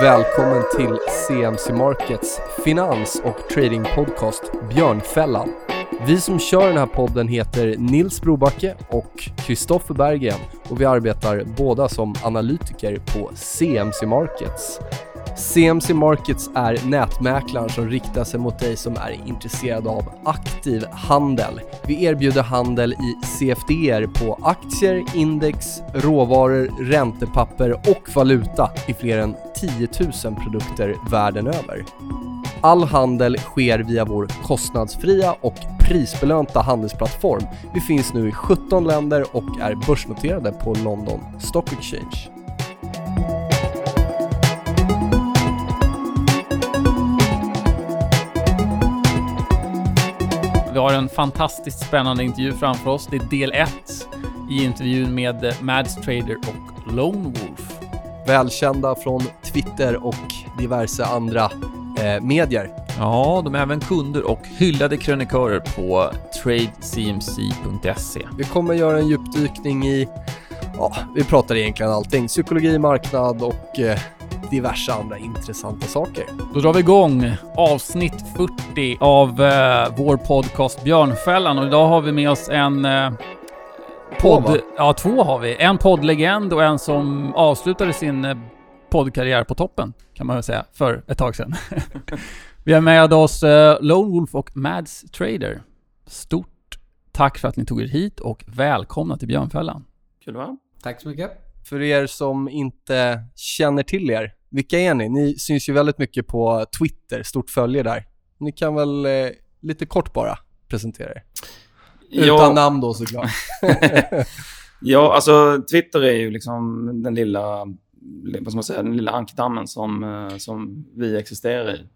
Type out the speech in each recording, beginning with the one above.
välkommen till CMC Markets finans och tradingpodcast Björnfällan. Vi som kör den här podden heter Nils Brobacke och Kristoffer Berggren och vi arbetar båda som analytiker på CMC Markets. CMC Markets är nätmäklaren som riktar sig mot dig som är intresserad av aktiv handel. Vi erbjuder handel i CFDR på aktier, index, råvaror, räntepapper och valuta i fler än 10 000 produkter världen över. All handel sker via vår kostnadsfria och prisbelönta handelsplattform. Vi finns nu i 17 länder och är börsnoterade på London Stock Exchange. Vi har en fantastiskt spännande intervju framför oss. Det är del 1 i intervjun med Mads Trader och Lone Wolf. Välkända från Twitter och diverse andra eh, medier. Ja, de är även kunder och hyllade krönikörer på tradecmc.se. Vi kommer göra en djupdykning i, ja, vi pratar egentligen allting. Psykologi, marknad och eh, diverse andra intressanta saker. Då drar vi igång avsnitt 40 av eh, vår podcast Björnfällan och idag har vi med oss en eh, Två, podd... Ja, två har vi. En poddlegend och en som avslutade sin eh, poddkarriär på toppen, kan man väl säga, för ett tag sedan. vi har med oss eh, Lone Wolf och Mads Trader. Stort tack för att ni tog er hit och välkomna till Björnfällan. Kul va? Tack så mycket. För er som inte känner till er, vilka är ni? Ni syns ju väldigt mycket på Twitter, stort följe där. Ni kan väl eh, lite kort bara presentera er? Utan namn då såklart. Ja, alltså Twitter är ju liksom den lilla, vad ska man säga, den lilla ankdammen som, eh, som vi existerar i,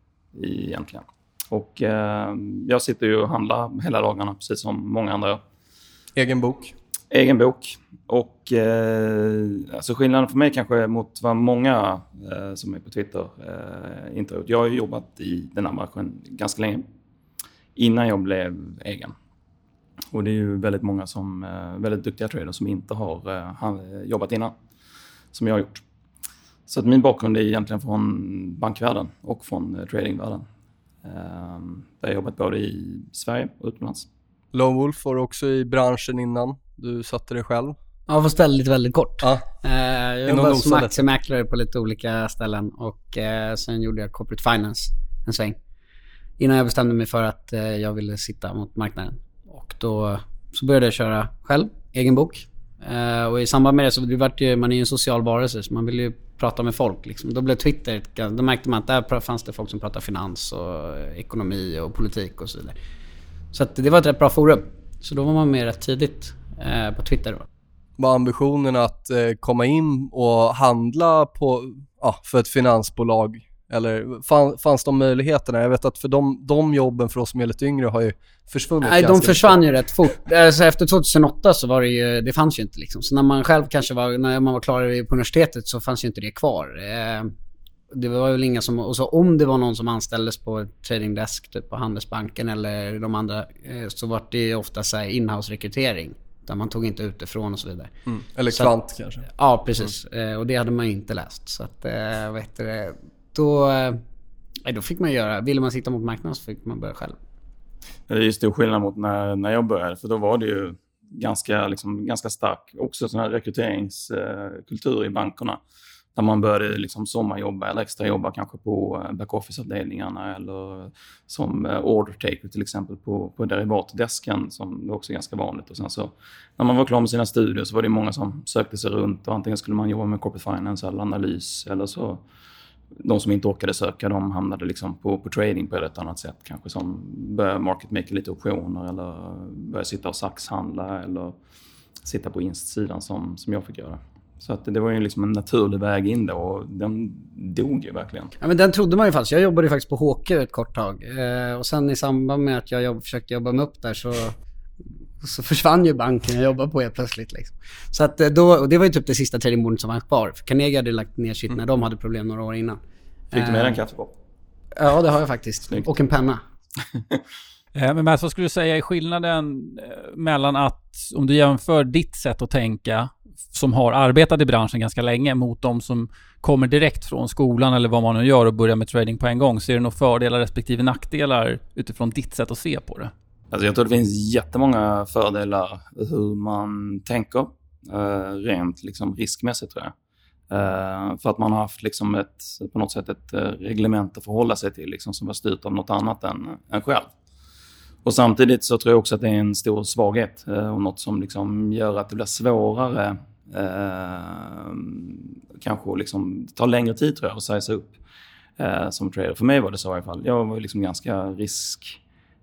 i egentligen. Och eh, jag sitter ju och handlar hela dagarna, precis som många andra. Egen bok. Egen bok. Och eh, alltså skillnaden för mig kanske mot vad många eh, som är på Twitter eh, inte har gjort. Jag har ju jobbat i den här branschen ganska länge. Innan jag blev egen. Och det är ju väldigt många som, eh, väldigt duktiga traders som inte har eh, eh jobbat innan. Som jag har gjort. Så att min bakgrund är egentligen från bankvärlden och från eh, tradingvärlden. Eh, där jag har jobbat både i Sverige och utomlands. Lone Wolf var också i branschen innan. Du satte dig själv. Ja, ställa lite väldigt kort. Ja. Eh, jag jobbade som aktiemäklare på lite olika ställen och eh, sen gjorde jag corporate finance en sväng. Innan jag bestämde mig för att eh, jag ville sitta mot marknaden. Och då så började jag köra själv, egen bok. Och i samband med det så det vart ju, man är ju en social varelse så man vill ju prata med folk. Liksom. Då blev Twitter, då märkte man att där fanns det folk som pratade finans och ekonomi och politik och så vidare. Så det var ett rätt bra forum. Så då var man med rätt tidigt eh, på Twitter. Var ambitionen att eh, komma in och handla på, ja, för ett finansbolag? Eller fan, fanns de möjligheterna? Jag vet att för de, de jobben för oss som är lite yngre har ju försvunnit Nej, de försvann ju rätt fort. Alltså, efter 2008 så var det ju, det fanns ju inte liksom. Så när man själv kanske var, när man var klar på universitetet så fanns ju inte det kvar. Eh, det var väl inga som, och så om det var någon som anställdes på trading desk, typ på Handelsbanken eller de andra, eh, så var det ju ofta så här Där man tog inte utifrån och så vidare. Mm. Eller Så- kvant kanske. Ja, precis. Eh, och det hade man inte läst. Så att, eh, vad heter det, då, eh, då fick man göra, ville man sitta mot marknaden så fick man börja själv. Det är ju stor skillnad mot när, när jag började, för då var det ju ganska, liksom, ganska stark också sån här rekryteringskultur i bankerna. Där man började liksom sommarjobba eller extrajobba kanske på eh, backoffice-avdelningarna eller som ordertaker order taker till exempel på, på derivatdesken som också också ganska vanligt. Och sen så när man var klar med sina studier så var det många som sökte sig runt och antingen skulle man jobba med corporate finance eller analys eller så de som inte orkade söka, de hamnade liksom på, på trading på ett annat sätt. Kanske som började market maker lite optioner eller började sitta och saxhandla eller sitta på instsidan som, som jag fick göra. Så att det var ju liksom en naturlig väg in då och den dog ju verkligen. Ja men den trodde man ju faktiskt. Jag jobbade ju faktiskt på HQ ett kort tag. Eh, och sen i samband med att jag jobb, försökte jobba mig upp där så, så försvann ju banken jag jobbade på helt plötsligt. Liksom. Så att eh, då, och det var ju typ det sista tradingbordet som var kvar. För Carnegie hade lagt ner sitt när de hade problem några år innan. Fick du med Eh, dig en kaffekopp? Ja det har jag faktiskt. Snyggt. Och en penna. Eh, Men Mats, vad skulle du säga är skillnaden mellan att, om du jämför ditt sätt att tänka som har arbetat i branschen ganska länge mot de som kommer direkt från skolan eller vad man nu gör och börjar med trading på en gång. Ser du några fördelar respektive nackdelar utifrån ditt sätt att se på det? Alltså jag tror det finns jättemånga fördelar hur man tänker. Uh, rent liksom riskmässigt tror jag. Uh, för att man har haft liksom ett, på något sätt ett eh, reglement att förhålla sig till liksom, som var styrt av något annat än, än själv. Och samtidigt så tror jag också att det är en stor svaghet och något som liksom gör att det blir svårare eh, kanske liksom, det tar längre tid tror jag att säga upp eh, som trader. För mig var det så i alla fall. Jag var liksom ganska risk,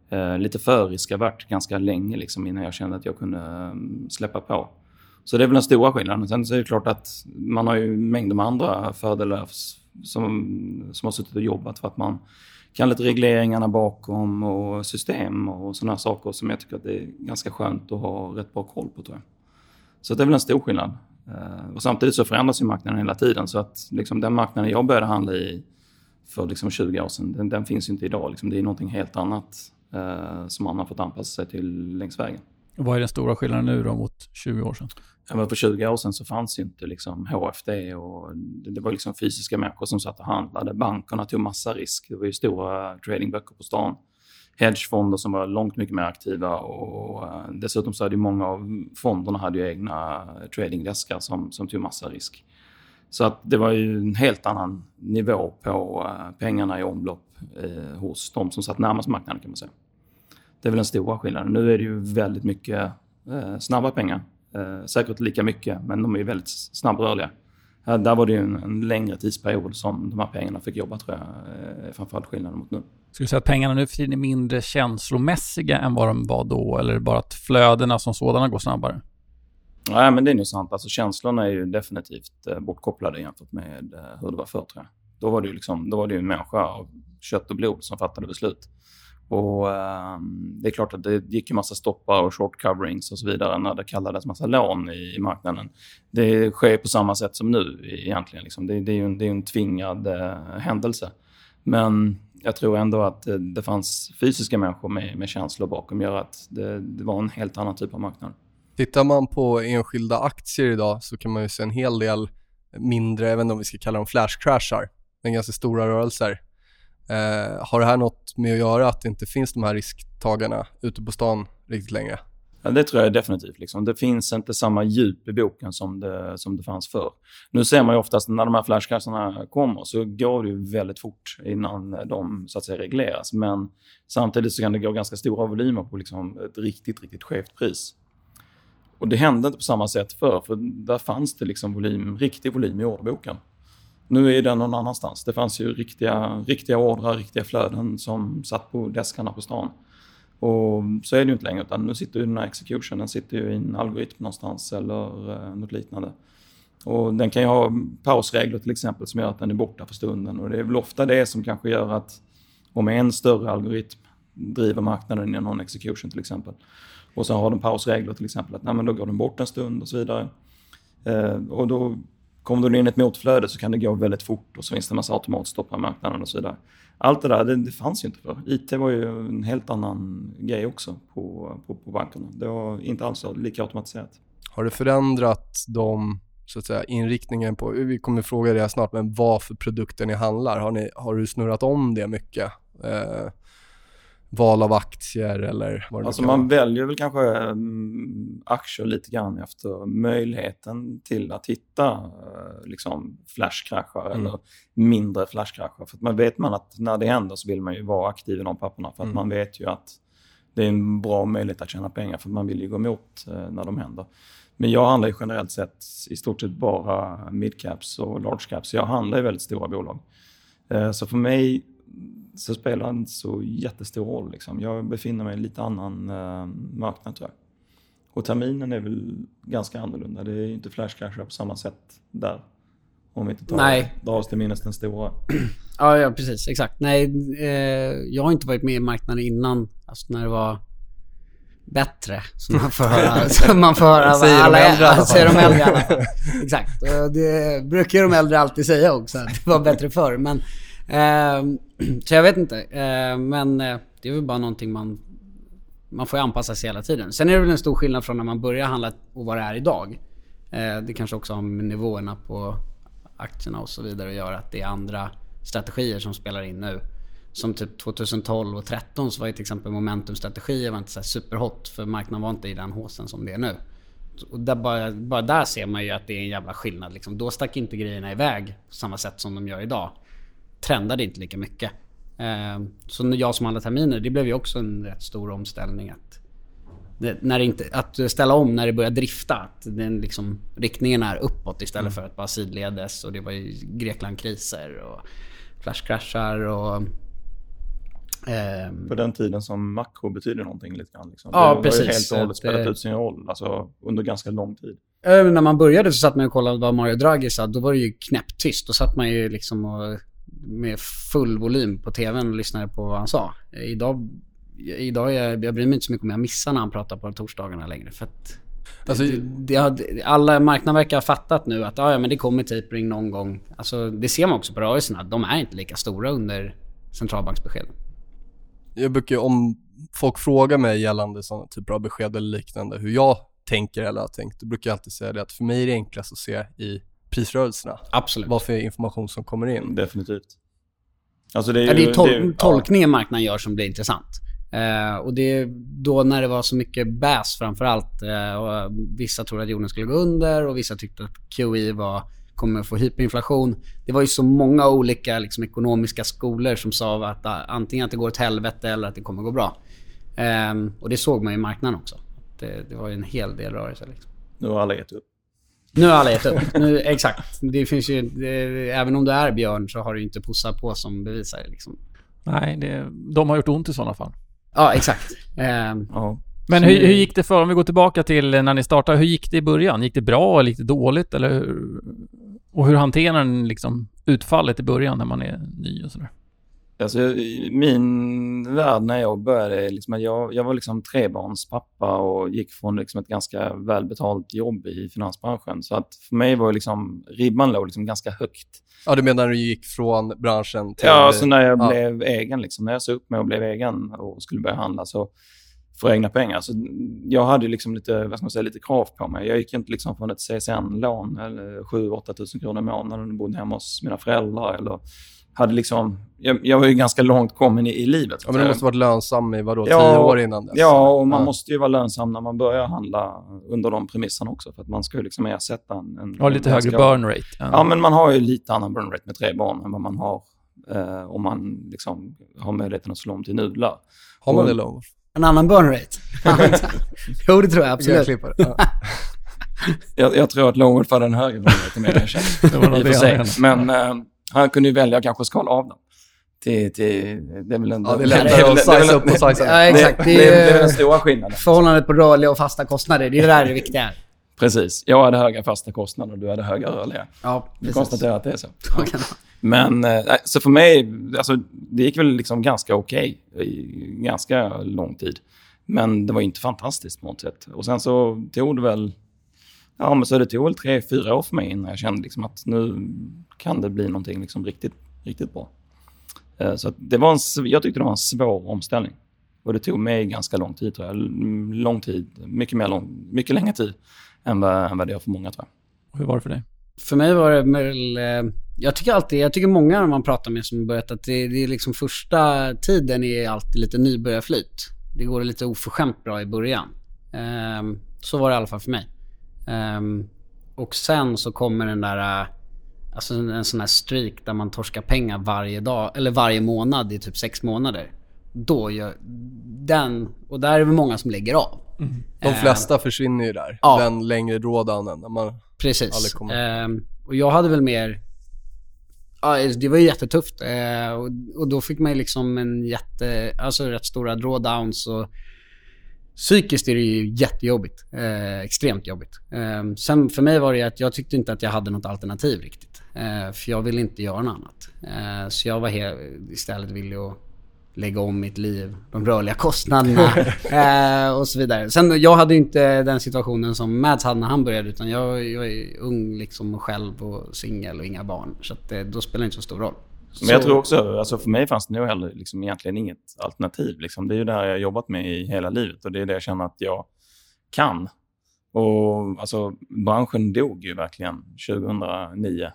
eh, lite för riskavert ganska länge liksom innan jag kände att jag kunde mm, släppa på. Så det är väl den stora skillnaden. Sen så är det klart att man har ju mängder med andra fördelar som, som har suttit och jobbat för att man kan lite regleringarna bakom och system och sådana saker som jag tycker att det är ganska skönt att ha rätt bra koll på tror jag. Så det är väl en stor skillnad. Uh, och samtidigt så förändras ju marknaden hela tiden. Så att liksom, den marknaden jag började handla i för liksom 20 år sedan, den, den finns inte idag. Liksom, det är någonting helt annat uh, som man har fått anpassa sig till längs vägen. vad är den stora skillnaden nu då mot 20 år sedan? Ja, men för 20 år sedan så fanns ju inte liksom HFD och det, det var liksom fysiska människor som satt och handlade. Bankerna tog massa risk. Det var ju stora tradingböcker på stan hedgefonder som var långt mycket mer aktiva och uh, dessutom så hade många av fonderna hade ju egna tradingdeskar som, som tog massa risk. Så att det var ju en helt annan nivå på uh, pengarna i omlopp uh, hos de som satt närmast marknaden kan man säga. Det är väl den stora skillnaden. Nu är det ju väldigt mycket snabba pengar. säkert lika mycket, men de är ju väldigt snabbrörliga. Där var det ju en, en, längre tidsperiod som de här pengarna fick jobba tror jag. Framförallt skillnaden mot nu. Skulle du säga att pengarna nu för tiden är mindre känslomässiga än vad de var då? Eller bara att flödena som sådana går snabbare? Nej, men det är nog sant. Alltså, känslorna är ju definitivt eh, bortkopplade jämfört med eh, hur det var förr, tror jag. Då var det ju liksom, då var det ju en människa av kött och blod som fattade beslut. Och eh, Det är klart att det gick en massa stoppar och short coverings och så vidare när det kallades massa lån i, i marknaden. Det sker på samma sätt som nu egentligen. Liksom. Det, det, är ju en, det är en tvingad eh, händelse. Men jag tror ändå att det, det fanns fysiska människor med, med känslor bakom gör att det, det, var en helt annan typ av marknad. Tittar man på enskilda aktier idag så kan man ju se en hel del mindre, jag vet inte om vi ska kalla dem flashcrashar, men ganska stora rörelser. Eh, har det här något med att göra att det inte finns de här risktagarna ute på stan riktigt längre? Ja, det tror jag definitivt. Liksom. Det finns inte samma djup i boken som det, som det fanns förr. Nu ser man ju oftast när de här flashkassarna kommer så går det ju väldigt fort innan de så att säga regleras. Men samtidigt så kan det gå ganska stora volymer på liksom ett riktigt, riktigt skevt pris. Och det hände inte på samma sätt förr, för där fanns det liksom volym, riktig volym i orderboken. Nu är den någon annanstans. Det fanns ju riktiga, riktiga ordrar, riktiga flöden som satt på deskarna på stan. Och så är det ju inte längre, utan nu sitter ju den här executionen sitter ju i en algoritm någonstans eller eh, något liknande. Och den kan ju ha pausregler till exempel som gör att den är borta för stunden. Och det är väl ofta det som kanske gör att om en större algoritm driver marknaden i någon execution till exempel. Och så har den pausregler till exempel att nej, men då går den bort en stund och så vidare. Eh, och då kommer du in i ett motflöde så kan det gå väldigt fort och så finns det en massa automatstopp på marknaden och så vidare. Allt det där, det, det fanns ju inte för. IT var ju en helt annan grej också på, på, på bankerna. Det var inte alls lika automatiserat. Har det förändrat de, så att säga, inriktningen på, vi kommer fråga det snart, men vad för produkter ni handlar? Har, ni, har du snurrat om det mycket? Eh, val av aktier eller vad det Alltså man väljer väl kanske um, aktier lite grann efter möjligheten till att hitta uh, liksom flashkraschar mm. eller mindre flashkraschar. För att man vet man att när det händer så vill man ju vara aktiv i de papperna för att mm. man vet ju att det är en bra möjlighet att tjäna pengar för man vill ju gå emot uh, när de händer. Men jag handlar ju generellt sett i stort sett bara midcaps och large caps. Jag handlar i väldigt stora bolag. Uh, så för mig så spelar det inte så jättestor roll. Liksom. Jag befinner mig i en lite annan uh, marknad tror jag. Och terminen är väl ganska annorlunda. Det är inte flashcashar på samma sätt där. Om vi inte tar, Nej. drar oss till minnes den stora. ja, ja, precis. Exakt. Nej, eh, jag har inte varit med i marknaden innan. Alltså när det var bättre. Som man får höra. som man får höra säger alla, de äldre alla Säger de äldre alla Exakt. Det brukar de äldre alltid säga också. Att det var bättre förr. Men Ehm, så jag vet inte. Ehm, men eh, det är väl bara någonting man... Man får ju anpassa sig hela tiden. Sen är det väl en stor skillnad från när man börjar handla och vad det är idag. Eh, det kanske också har med nivåerna på aktierna och så vidare att göra. Att det är andra strategier som spelar in nu. Som typ 2012 och 2013 så var ju till exempel momentumstrategier var inte så här superhot för marknaden var inte i den håsen som det är nu. Och där bara, bara där ser man ju att det är en jävla skillnad. Liksom. Då stack inte grejerna iväg på samma sätt som de gör idag. Trendade inte lika mycket. Eh, så jag som handlar terminer, det blev ju också en rätt stor omställning. Att, det, när det inte, att ställa om när det börjar drifta. Att den liksom, riktningen är uppåt istället mm. för att bara sidledes. Och det var ju Greklandkriser och flashkraschar och Ehm, på den tiden som makro betyder någonting lite grann. Liksom. Ja, det precis. har ju helt och hållet spelat ut sin roll alltså, under ganska lång tid. När man började så satt man och kollade vad Mario Draghi sa. Då var det ju knäpptyst. Då satt man ju liksom och, med full volym på tvn och lyssnade på vad han sa. Idag, idag jag, jag bryr mig inte så mycket om jag missar när han pratar på torsdagarna längre. För att Alltså, det, det, alla marknaden verkar ha fattat nu att ja, men det kommer tapering någon gång. Alltså, det ser man också på rörelserna. De är inte lika stora under centralbanksbeskeden jag brukar om folk frågar mig gällande sådana typer av besked eller liknande, hur jag tänker eller har tänkt, då brukar jag alltid säga det att för mig är det enklast att se i prisrörelserna. Absolut. Vad för information som kommer in. Definitivt. Alltså det är, ju, ja, det är tol det är, tolkningen ja. marknaden gör som blir intressant. Uh, och det är då när det var så mycket bäs framförallt. Uh, och vissa trodde att jorden skulle gå under och vissa tyckte att QE var kommer få hyperinflation. Det var ju så många olika liksom, ekonomiska skolor som sa att uh, antingen att det går åt helvete eller att det kommer gå bra. Um, och det såg man i marknaden också. Det, det var ju en hel del rörelse. Liksom. Nu har alla gett upp. Nu har alla gett upp. Nu, exakt. Det finns ju, det, även om du är björn så har du inte pussar på som bevisar det. Liksom. Nej, det, de har gjort ont i sådana fall. Ja, exakt. Um, ja. Men hur, hur, gick det för, om vi går tillbaka till när ni startade, hur gick det i början? Gick det bra eller gick det dåligt? Eller hur, och hur hanterar ni liksom utfallet i början när man är ny och sådär? Alltså, min värld när jag började, liksom jag, jag var liksom trebarnspappa och gick från liksom ett ganska välbetalt jobb i finansbranschen. Så att för mig var liksom, ribban låg liksom ganska högt. Ja, du menar när du gick från branschen till... Ja, alltså när jag ja. blev egen. Liksom, när jag såg upp mig och blev egen och skulle börja handla så för egna pengar. Så jag hade liksom lite, vad ska man säga, lite krav på mig. Jag gick inte liksom från ett CSN-lån, eller 7-8 tusen kronor i månaden och bodde hemma hos mina föräldrar. Eller hade liksom, jag, jag var ju ganska långt kommen i, i livet. Ja, men du måste varit lönsam i vadå, ja, tio år innan dess? Ja, och man ja. måste ju vara lönsam när man börjar handla under de premisserna också. För att man ska ju liksom ersätta en... en ja, lite högre burn rate. Ja. ja. men man har ju lite annan burn rate med tre barn än vad man har eh, om man liksom har möjligheten att slå om till nudlar. Har man det, Love? En annan burn rate? jo, det tror jag absolut. Jag, jag, jag tror att Longwood hade en högre burn rate än jag erkänner. Men uh, han kunde ju välja att kanske skala av dem. Till, till, det är väl ändå... Ja, det är lättare att size upp och size Ja, exakt. Det, det, är, den stora skillnaden. Förhållandet på rörliga och fasta kostnader, det är det där det viktiga. Precis. Jag hade höga fasta kostnader och du hade höga rörliga. Ja, precis. Du konstaterar att det är så. Ja. Men eh, så för mig, alltså, det gick väl liksom ganska okej okay, i ganska lång tid. Men det var inte fantastiskt på något sätt. Och sen så tog det väl, ja men så det tog väl tre, fyra år för mig innan jag kände liksom att nu kan det bli någonting liksom riktigt, riktigt bra. Eh, så det var en, jag tyckte det var en svår omställning. Och det tog mig ganska lång tid tror jag. Lång tid, mycket, mer lång, mycket längre tid än vad, än vad det gör för många tror jag. Hur var det för dig? För mig var det väl, eh, jag tycker alltid, jag tycker många man pratar med som berättat att det, det är liksom första tiden är alltid lite nybörjarflyt. Det går lite oförskämt bra i början. Um, så var det i alla fall för mig. Um, och sen så kommer den där, uh, alltså en, en sån här streak där man torskar pengar varje dag, eller varje månad i typ sex månader. Då gör den, och där är det många som lägger av. Mm. De flesta uh, försvinner ju där. Ja. Den längre drawdownen. När man Precis. Um, och jag hade väl mer Ja, det var ju jättetufft. Eh, och, och, då fick man ju liksom en jätte, alltså rätt stora drawdowns och psykiskt är det ju jättejobbigt. Eh, extremt jobbigt. Eh, sen för mig var det att jag tyckte inte att jag hade något alternativ riktigt. Eh, för jag ville inte göra något annat. Eh, så jag var helt, istället villig att lägga om mitt liv, de rörliga kostnaderna eh, och så vidare. Sen jag hade inte den situationen som Mads hade när han började utan jag, jag är ung liksom själv och singel och inga barn. Så att, eh, då spelar det inte så stor roll. Men jag tror också, alltså för mig fanns det nog heller liksom egentligen inget alternativ. Liksom. Det är ju det här jag har jobbat med i hela livet och det är det jag känner att jag kan. Och alltså, branschen dog ju verkligen 2009,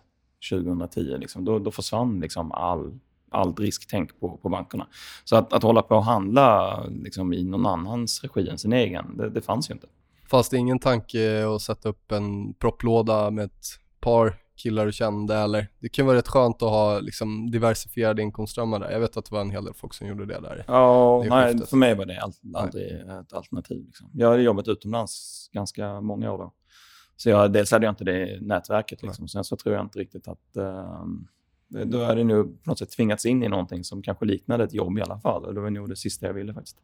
2010. Liksom. Då, då försvann liksom all, allt risktänk på, på bankerna. Så att, att hålla på och handla liksom, i någon annans regi än sin egen, det, det fanns ju inte. Fanns det ingen tanke att sätta upp en propplåda med ett par killar du kände eller? Det kan vara rätt skönt att ha liksom diversifierade inkomstströmmar där. Jag vet att det var en hel del folk som gjorde det där. Ja, det nej, skiftet. för mig var det all, aldrig ett alternativ. Liksom. Jag hade jobbat utomlands ganska många år då. Så jag, dels hade jag inte det nätverket. Liksom. Sen så tror jag inte riktigt att... Eh, då hade jag nog på något sätt tvingats in i någonting som kanske liknade ett jobb i alla fall. Och det var nog det sista jag ville faktiskt.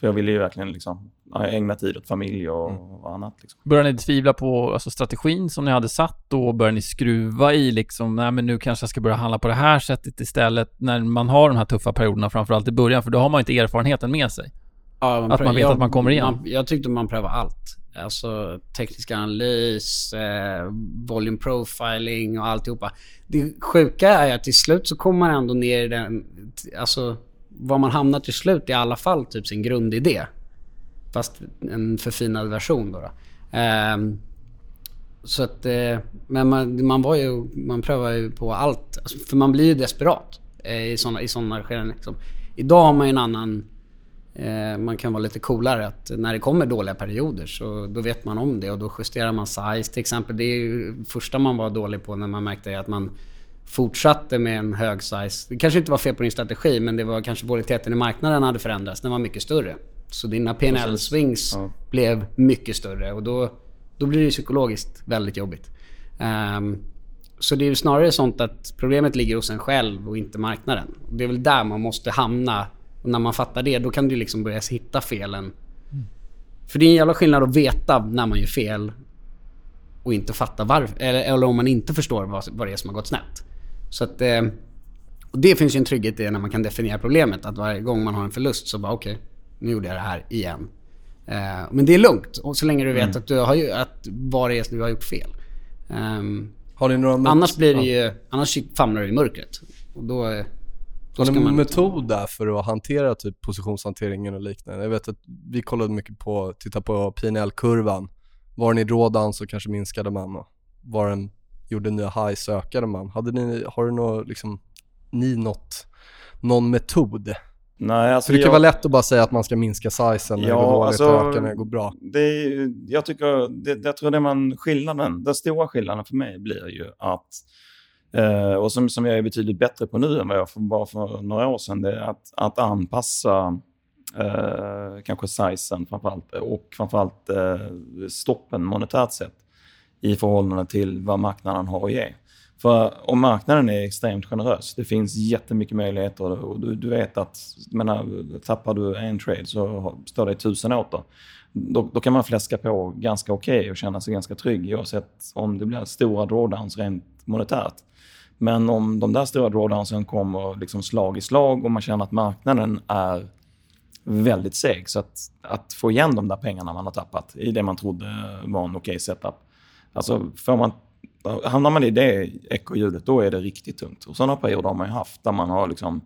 För jag ville ju verkligen liksom, ägna tid åt familj och, Mm. och annat. Liksom. Började ni tvivla på alltså, strategin som ni hade satt då? Började ni skruva i liksom, nej men nu kanske jag ska börja handla på det här sättet istället när man har de här tuffa perioderna, framförallt i början, för då har man ju inte erfarenheten med sig. Ja, Att man vet jag, att man kommer igen. Man, jag tyckte man prövade allt. Alltså teknisk analys, eh, volume profiling och alltihopa. Det sjuka är att till slut så kommer man ändå ner i den... Alltså var man hamnar till slut är i alla fall typ sin grundidé. Fast en förfinad version då. då. Eh, så att, eh, men man, man var ju, man prövar ju på allt. Alltså, för man blir ju desperat eh, i sådana i såna skeden. Liksom. Idag har man ju en annan Eh, man kan vara lite coolare att när det kommer dåliga perioder så då vet man om det och då justerar man size till exempel. Det är ju första man var dålig på när man märkte att man fortsatte med en hög size. Det kanske inte var fel på din strategi men det var kanske volatiliteten i marknaden hade förändrats. Den var mycket större. Så dina PNL swings Ja. blev mycket större och då, då blir det psykologiskt väldigt jobbigt. Ehm, så det är snarare sånt att problemet ligger hos en själv och inte marknaden. Det är väl där man måste hamna. Och när man fattar det, då kan du liksom börja hitta felen. För det är en jävla skillnad att veta när man gör fel och inte fatta varför. Eller, eller om man inte förstår vad, vad det är som har gått snett. Så att... Eh, och det finns ju en trygghet i när man kan definiera problemet. Att varje gång man har en förlust så bara okej, nu gjorde jag det här igen. Eh, men det är lugnt. Och så länge du vet att, du har, ju- att vad det är du har gjort fel. Ehm, Har ni några Annars blir det ju, annars famlar du i mörkret. Och då, eh, då Har ni en man... metod där för att hantera typ positionshanteringen och liknande? Jag vet att vi kollade mycket på, titta på PNL-kurvan. Var den i drawdown så kanske minskade man var den gjorde nya highs så ökade man. Hade ni, har du något, liksom, ni något, någon metod? Nej, alltså För det kan jag- vara lätt att bara säga att man ska minska sizen när det Ja, går dåligt alltså, och öka när det går bra. Det jag tycker, det, jag tror det man, skillnaden, den stora skillnaden för mig blir ju att, eh, och som, som jag är betydligt bättre på nu än vad jag för, bara för några år sedan, det är att, att anpassa eh, kanske sizen framförallt och framförallt eh, stoppen monetärt sett i förhållande till vad marknaden har att ge. För om marknaden är extremt generös, det finns jättemycket möjligheter och du, du vet att, jag menar, tappar du en trade så står det tusen åter. Då, då kan man fläska på ganska okej och känna sig ganska trygg oavsett om det blir stora drawdowns rent monetärt. Men om de där stora drawdownsen kommer liksom slag i slag och man känner att marknaden är väldigt seg. Så att, att få igen de där pengarna man har tappat i det man trodde var en okej setup. Alltså får man, hamnar man i det ekorrhjulet, då är det riktigt tungt. Och sådana perioder har man ju haft där man har liksom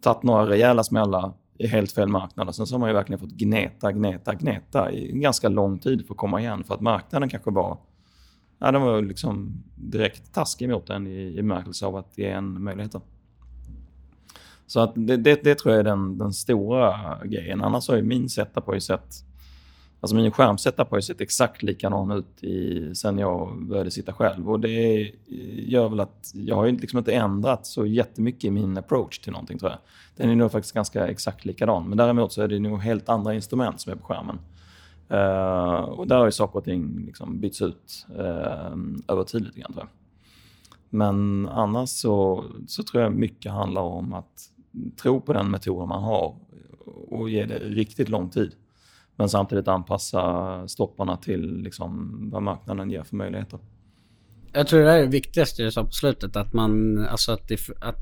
tagit några rejäla smällar i helt fel marknad. Och sen så har man ju verkligen fått gneta, gneta, gneta i en ganska lång tid för att komma igen. För att marknaden kanske var, ja, den var liksom direkt taskig mot en i, i bemärkelse av att ge en möjligheter. Så att det, det, det tror jag är den, den stora grejen. Annars har ju min setup har ju sett Alltså min skärmsetup har ju sett exakt likadan ut i, sen jag började sitta själv. Och det gör väl att jag har ju liksom inte ändrat så jättemycket i min approach till någonting tror jag. Den är nog faktiskt ganska exakt likadan. Men däremot så är det nog helt andra instrument som är på skärmen. Uh, och där har ju saker och ting liksom bytts ut uh, över tid lite grann tror jag. Men annars så, så tror jag mycket handlar om att tro på den metoden man har och ge det riktigt lång tid. Men samtidigt anpassa stopparna till liksom vad marknaden ger för möjligheter. Jag tror det där är det viktigaste du sa på slutet. Att man, alltså att, det, att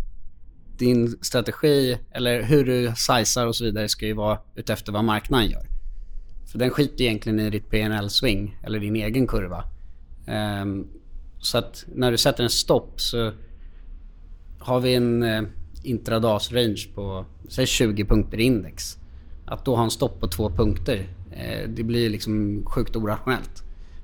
din strategi eller hur du sizar och så vidare ska ju vara utefter vad marknaden gör. För den skiter egentligen i ditt PNL-swing eller din egen kurva. Um, så att när du sätter en stopp så har vi en eh, intradas range på säg 20 punkter i index. Att då ha en stopp på två punkter Eh, det blir liksom sjukt orationellt.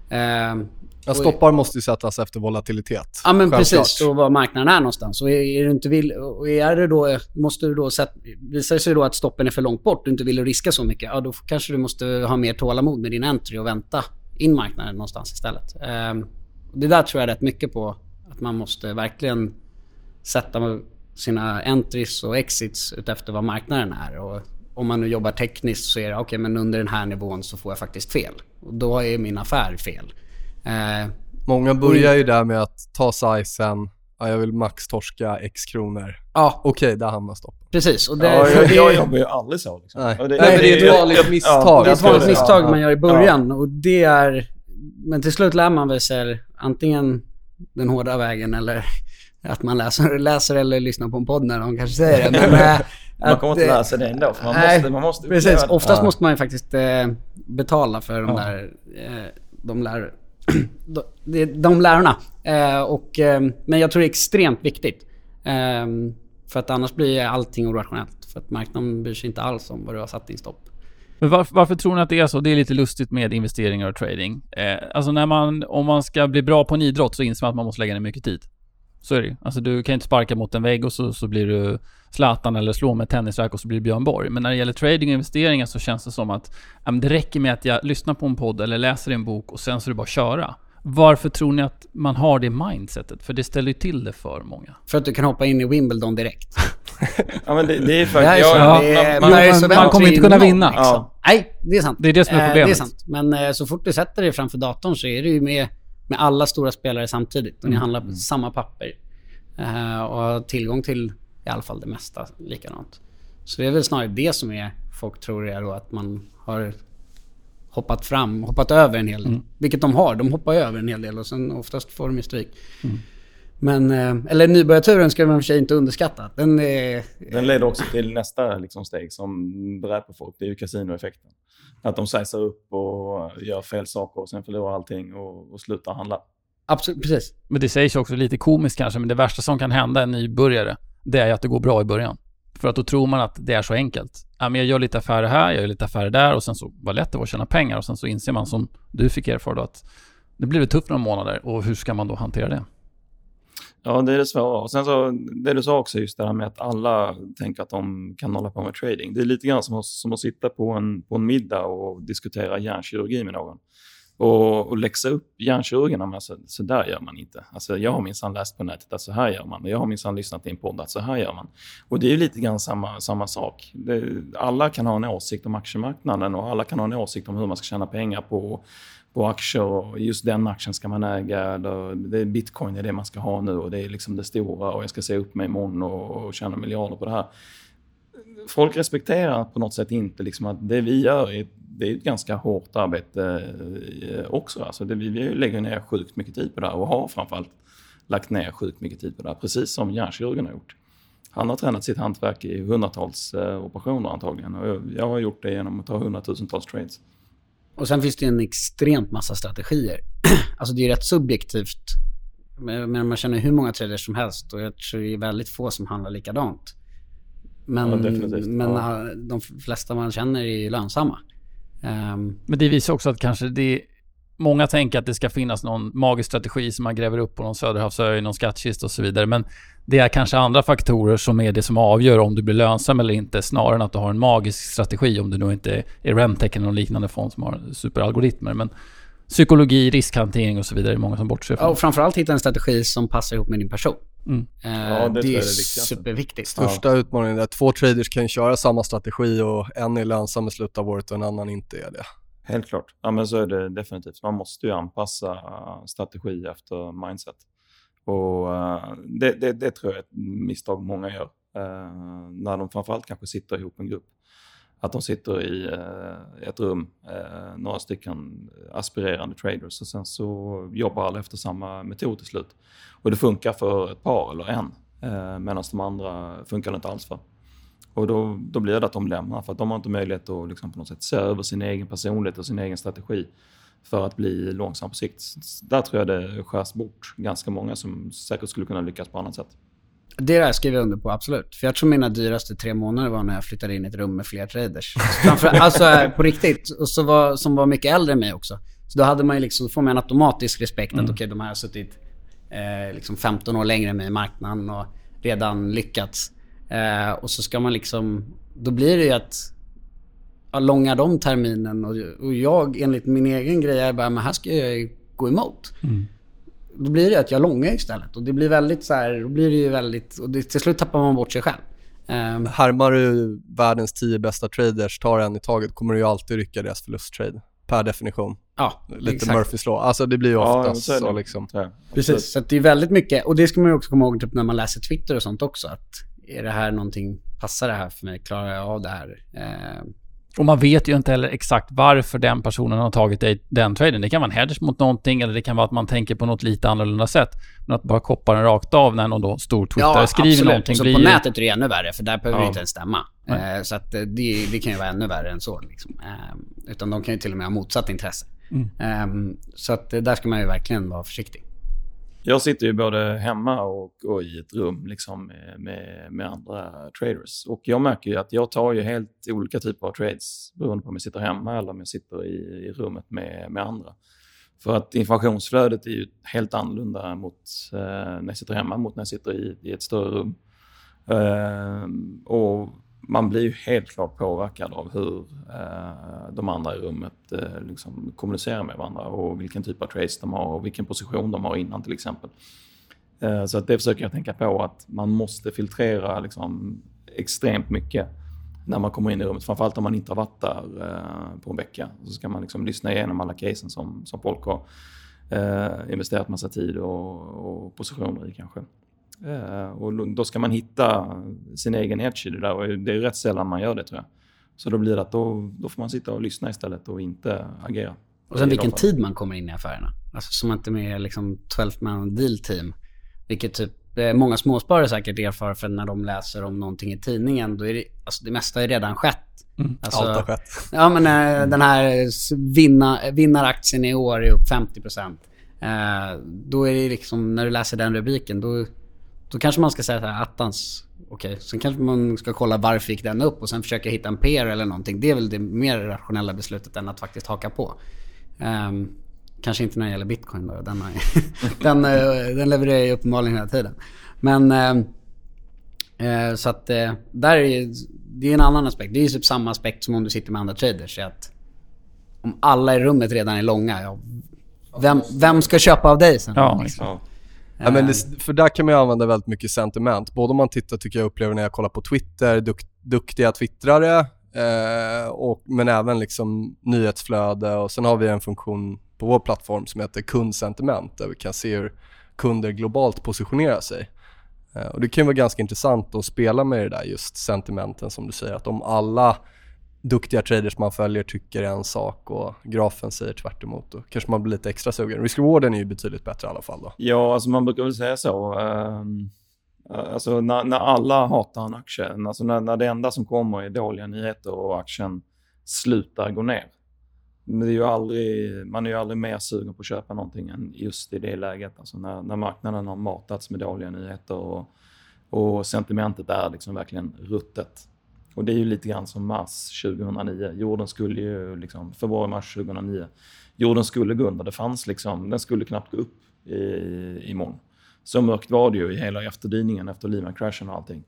Eh, Ja, stoppar måste ju sättas efter volatilitet. Ja men Självklart. precis, och var marknaden är någonstans. Och är, du inte vill, och är det då, måste du då sätt, visar det sig då att stoppen är för långt bort, du inte vill riska så mycket, ja då kanske du måste ha mer tålamod med din entry och vänta in marknaden någonstans istället. Ehm, det där tror jag rätt mycket på, att man måste verkligen sätta sina entries och exits utefter vad marknaden är. Och om man nu jobbar tekniskt så är det okej men under den här nivån så får jag faktiskt fel. Och då är min affär fel. Eh, Många börjar ju där med att ta sizen, ja, jag vill max torska x kronor. ja, Okej, där hamnar stoppen. precis. Och det, Ja, jag, det- jag jobbar ju aldrig så. Liksom. Nej. Och Nej, men det är ett vanligt misstag. Det är ett vanligt misstag man gör i början och det är... Men till slut lär man väl sig antingen den hårda vägen eller att man läser, läser eller lyssnar på en podd när de kanske säger det. Men, Man att, kommer inte eh, lära sig det ändå, för man nej, måste, man måste Precis, det. oftast Ja. måste man ju faktiskt eh, betala för de Ja. där... Eh, de lär, de, de, de lärarna. Eh, och, eh, men jag tror det är extremt viktigt. Eh, för att annars blir allting orationellt. För att marknaden bryr sig inte alls om vad du har satt din stopp. Men varför, varför tror ni att det är så? Det är lite lustigt med investeringar och trading. Eh, alltså när man, om man ska bli bra på en idrott så inser man att man måste lägga ner mycket tid. Så är det ju. Alltså du kan inte sparka mot en vägg och så, så blir du Zlatan eller slå med tennisrack och så blir du Björn Borg. Men när det gäller trading och investeringar så känns det som att men det räcker med att jag lyssnar på en podd eller läser en bok och sen så är det bara att köra. Varför tror ni att man har det mindsetet? För det ställer ju till det för många. För att du kan hoppa in i Wimbledon direkt. Ja, men det, det är faktiskt... Ja, man, man- man Event kommer inte kunna vinna. liksom. Ja. Nej, det är sant. Det är det som är Eh, problemet. Det är sant. Men eh, så fort du sätter dig framför datorn så är du ju med, med alla stora spelare samtidigt. Och ni handlar på samma papper. Eh, och har tillgång till i alla fall det mesta likadant. Så det är väl snarare det som är, folk tror är då att man har hoppat fram, hoppat över en hel del. Vilket de har, de hoppar över en hel del och sen oftast får de ju stryk. Men, eh, eller nybörjarturen ska man för sig inte underskatta. Den är... Den leder också till nästa liksom, steg som dräper folk. Det är ju kasinoeffekten. Att de säger upp och gör fel saker och sen förlorar allting och, och slutar handla. Absolut, precis. Men det sägs också lite komiskt kanske, men det värsta som kan hända en nybörjare, det är att det går bra i början. För att då tror man att det är så enkelt. Ja, men jag gör lite affärer här, jag gör lite affärer där och sen så, vad lätt det var att tjäna pengar och sen så inser man som du fick erfara då att det blir tufft några månader och hur ska man då hantera det? Ja, det är det svåra. Och sen så, det du sa också just det här med att alla tänker att de kan hålla på med trading. Det är lite grann som att, som att sitta på en, på en middag och diskutera hjärnkirurgi med någon. Och, och läxa upp hjärnkirurgerna med så, alltså, så där gör man inte. Alltså, jag har minsann läst på nätet att så här gör man. Och jag har minsann lyssnat i en podd att så här gör man. Och det är ju lite grann samma, samma sak. Det, alla kan ha en åsikt om aktiemarknaden och alla kan ha en åsikt om hur man ska tjäna pengar på, på aktier och just den aktien ska man äga. Det är bitcoin är det man ska ha nu och det är liksom det stora och jag ska se upp mig imorgon och, och tjäna miljarder på det här. Folk respekterar på något sätt inte liksom att det vi gör är, det är ett ganska hårt arbete eh, också. Alltså det, vi, vi lägger ner sjukt mycket tid på det här och har framförallt lagt ner sjukt mycket tid på det här, precis som hjärnkirurgen har gjort. Han har tränat sitt hantverk i hundratals eh, operationer antagligen och jag, jag har gjort det genom att ta hundratusentals trades. Och sen finns det en extremt massa strategier. alltså det är rätt subjektivt. Men man känner hur många traders som helst och jag tror det är väldigt få som handlar likadant. Men, Ja, definitivt. men Ja. de flesta man känner är ju lönsamma. Ehm, Men det visar också att kanske det Många tänker att det ska finnas någon magisk strategi som man gräver upp på någon söderhavsö i någon skattkista och så vidare. Men det är kanske andra faktorer som är det som avgör om du blir lönsam eller inte. Snarare än att du har en magisk strategi om du nu inte är Remtech eller någon liknande fond som har superalgoritmer. Men psykologi, riskhantering och så vidare är många som bortser ja, från. och framförallt hitta en strategi som passar ihop med din person. Mm. Eh, Ja, det det, är är det viktigaste. superviktigt. Största utmaningen är att två traders kan köra samma strategi och en är lönsam i slutet av året och en annan inte är det. Helt klart. Ja, men så är det definitivt. Man måste ju anpassa eh, strategi efter mindset. Och eh, det, det, det tror jag är ett misstag många gör. Eh, när de framförallt kanske sitter ihop en grupp. Att de sitter i ett rum, några stycken aspirerande traders och sen så jobbar alla efter samma metod till slut. Och det funkar för ett par eller en, medan de andra funkar det inte alls för. Och då, då blir det att de lämnar för att de har inte möjlighet att liksom på något sätt se över sin egen personlighet och sin egen strategi för att bli långsam på sikt. Där tror jag det skärs bort ganska många som säkert skulle kunna lyckas på annat sätt. Det där skriver jag under på, absolut. För jag tror mina dyraste tre månader var när jag flyttade in i ett rum med fler traders. Framför, alltså eh, på riktigt. Och så var, som var mycket äldre än mig också. Så då hade man ju liksom, får man en automatisk respekt att okej, de här har suttit eh, liksom 15 år längre än mig i marknaden och redan lyckats. Eh, och så ska man liksom, då blir det ju att ja, långar de terminen och, och jag enligt min egen grej är bara, men här ska jag ju gå emot. Då blir det att jag långar istället och det blir väldigt så här, då blir det ju väldigt, och det, till slut tappar man bort sig själv. Ehm, Härmar du världens tio bästa traders, tar en i taget, kommer du ju alltid rycka deras förlusttrade. Per definition. ja, Lite exakt. Murphys law. Alltså det blir ju Ja, oftast så det. så liksom. jag. Precis, så att det är väldigt mycket. Och det ska man ju också komma ihåg typ när man läser Twitter och sånt också. Att är det här någonting, passar det här för mig? Klarar jag av det här? Eh, Och man vet ju inte heller exakt varför den personen har tagit dig den traden. Det kan vara en hedge mot någonting eller det kan vara att man tänker på något lite annorlunda sätt. Men att bara koppa den rakt av när någon då stor twittare skriver någonting Så blir på nätet är det ännu värre, för där behöver Ja. det inte ens stämma. Eh, så att eh, det, det kan ju vara ännu värre än så. Liksom. Eh, utan de kan ju till och med ha motsatt intresse. Mm. Eh, så att eh, där ska man ju verkligen vara försiktig. Jag sitter ju både hemma och, och i ett rum liksom eh, med, med, andra traders. Och jag märker ju att jag tar ju helt olika typer av trades beroende på om jag sitter hemma eller om jag sitter i, i rummet med, med andra. För att informationsflödet är ju helt annorlunda mot eh, när jag sitter hemma mot när jag sitter i, i ett större rum. Eh, och man blir ju helt klart påverkad av hur eh, de andra i rummet eh, liksom kommunicerar med varandra och vilken typ av trace de har och vilken position de har innan till exempel. Eh, så att det försöker jag tänka på att man måste filtrera liksom, extremt mycket när man kommer in i rummet. Framförallt om man inte har varit där eh, på en vecka. Så ska man liksom lyssna igenom alla casen som, som folk har eh, investerat massa tid och, och positioner i kanske. Eh, och då ska man hitta sin egen edge i det där och det är rätt sällan man gör det tror jag. Så då blir det att då, då får man sitta och lyssna istället och inte agera. Och sen vilken tid man kommer in i affärerna. Alltså som att det är liksom 12 man deal team. Vilket typ eh, många småsparare säkert erfar för när de läser om någonting i tidningen. Då är det, alltså det mesta är redan skett. Alltså, Allt har skett. Ja men eh, den här vinna, vinnaraktien i år är upp 50%. Eh, då är det liksom, när du läser den rubriken, då, då kanske man ska säga så här, attans, okej. Sen kanske man ska kolla varför gick den upp och sen försöka hitta en PR eller någonting. Det är väl det mer rationella beslutet än att faktiskt haka på. Ehm, kanske inte när det gäller bitcoin då. Den, har, den, eh, den levererar ju uppenbarligen hela tiden. Men Eh, så att eh, där är ju, det är en annan aspekt. Det är ju typ samma aspekt som om du sitter med andra traders. Att om alla i rummet redan är långa, ja, vem, vem ska köpa av dig sen? Ja, liksom. Ja. Men det, för där kan man ju använda väldigt mycket sentiment. Både om man tittar, tycker jag upplever när jag kollar på Twitter, duk, duktiga twittrare, eh, och, men även liksom nyhetsflöde och sen har vi en funktion på vår plattform som heter kundsentiment där vi kan se hur kunder globalt positionerar sig. Eh, och det kan ju vara ganska intressant att spela med det där just sentimenten som du säger, att om alla duktiga traders man följer tycker en sak och grafen säger tvärt emot, då kanske man blir lite extra sugen. Risk-rewarden är ju betydligt bättre i alla fall då. Ja, alltså man brukar väl säga så. ehm, alltså när, när alla hatar en aktie, alltså när, när det enda som kommer är dåliga nyheter och aktien slutar gå ner. Men det är ju aldrig, man är ju aldrig mer sugen på att köpa någonting än just i det läget. Alltså när, när marknaden har matats med dåliga nyheter och, och sentimentet är liksom verkligen ruttet. Och det är ju lite grann som mars 2009. Jorden skulle ju, liksom, februari-mars 2009, jorden skulle gå under. Det fanns liksom, den skulle knappt gå upp i, imorgon. Så mörkt var det ju i hela efterdyningen efter Lehman-kraschen och allting.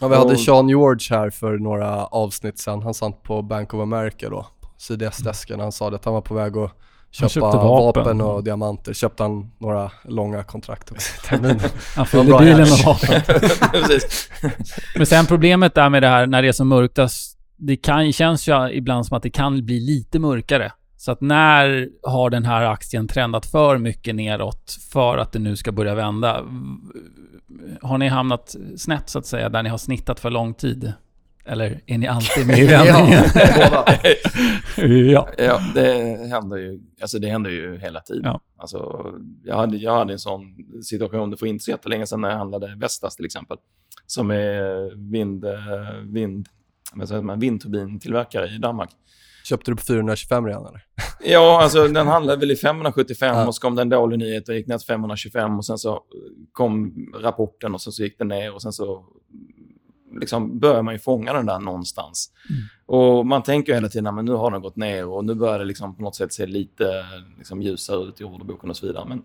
Ja, vi hade Och- Sean George här för några avsnitt sedan. Han satt på Bank of America då, CDS-desken. Han sa att han var på väg att köpa köpte vapen. vapen. och diamanter. Köpte han några långa kontrakt också. Han fyllde bilen med vapen. Men sen problemet där med det här när det är så mörktast. Det kan, känns ju ibland som att det kan bli lite mörkare. Så att när har den här aktien trendat för mycket neråt för att det nu ska börja vända? Har ni hamnat snett så att säga, där ni har snittat för lång tid? Eller är ni alltid med i vändningen? ja. Ja, det händer ju, alltså det händer ju hela tiden. Ja. Alltså, jag, hade, jag hade en sån situation för inte så jättelänge sedan när jag handlade Vestas till exempel. Som är vind, vind, vad säger man, vindturbintillverkare i Danmark. Köpte du på 425 redan eller? Ja, alltså den handlade väl i 575 Ja. och så kom det en dålig nyhet och gick ner till 525 och sen så kom rapporten och sen så gick den ner och sen så liksom börjar man ju fånga den där någonstans. Och man tänker hela tiden att nu har den gått ner och nu börjar det liksom på något sätt se lite liksom, ljusare ut i orderboken och så vidare. Men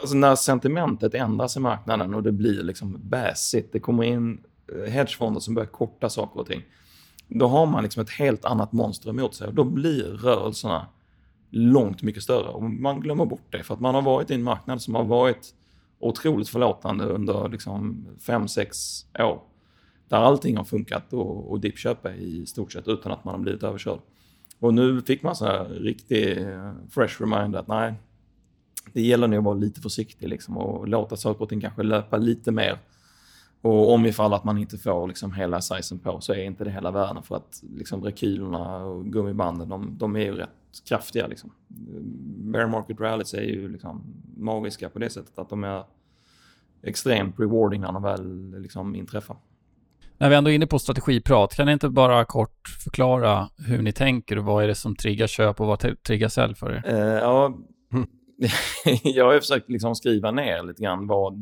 alltså, när sentimentet ändras i marknaden och det blir liksom bäsigt, det kommer in eh, hedgefonder som börjar korta saker och ting. Då har man liksom ett helt annat monster emot sig och då blir rörelserna långt mycket större. Och man glömmer bort det för att man har varit i en marknad som har varit otroligt förlåtande under liksom fem, sex år. Där allting har funkat och, och dippköpa i stort sett utan att man har blivit överkörd. Och nu fick man så här riktig eh, fresh reminder att nej, det gäller nog att vara lite försiktig liksom och låta saker och ting kanske löpa lite mer. Och om ifall att man inte får liksom hela sizen på så är inte det hela världen för att liksom rekylerna och gummibanden de, de är ju rätt kraftiga. Liksom. Bear market rallies är ju liksom magiska på det sättet att de är extremt rewarding när de väl liksom inträffar. När vi ändå är inne på strategiprat, kan ni inte bara kort förklara hur ni tänker och vad är det som triggar köp och vad triggar sälj för er? Eh, ja, jag har ju försökt liksom skriva ner lite grann vad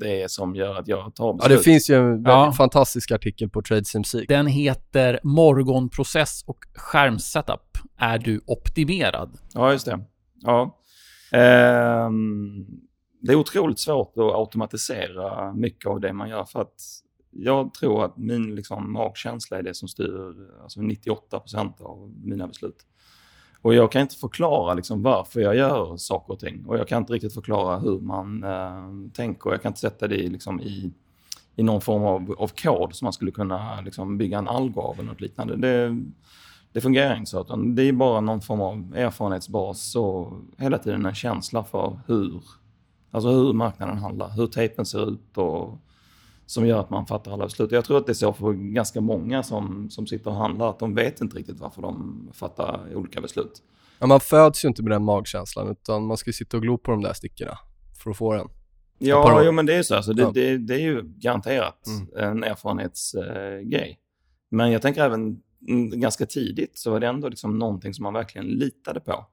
det är som gör att jag tar Ja, beslut. det finns ju en Ja. fantastisk artikel på TradeSimSeek. Den heter Morgonprocess och skärmsetup. Är du optimerad? Ja, just det. Ja. Ehm, det är otroligt svårt att automatisera mycket av det man gör för att jag tror att min liksom, magkänsla är det som styr alltså 98% av mina beslut. Och jag kan inte förklara liksom, varför jag gör saker och ting. Och jag kan inte riktigt förklara hur man eh, tänker. Jag kan inte sätta det i, liksom, i, i någon form av, av kod som man skulle kunna liksom, bygga en algo av eller något liknande. Det, det fungerar inte så. Utan det är bara någon form av erfarenhetsbas och hela tiden en känsla för hur, alltså hur marknaden handlar, hur tejpen ser ut och som gör att man fattar alla beslut. Jag tror att det är så för ganska många som, som sitter och handlar, att de vet inte riktigt varför de fattar olika beslut. Ja, man föds ju inte med den magkänslan utan man ska sitta och glo på de där stickorna för att få den. Ja, jo, men det är så. Alltså, det, Ja. det, det är ju garanterat Mm. en erfarenhetsgrej. men jag tänker även mm, ganska tidigt så var det ändå liksom någonting som man verkligen litade på.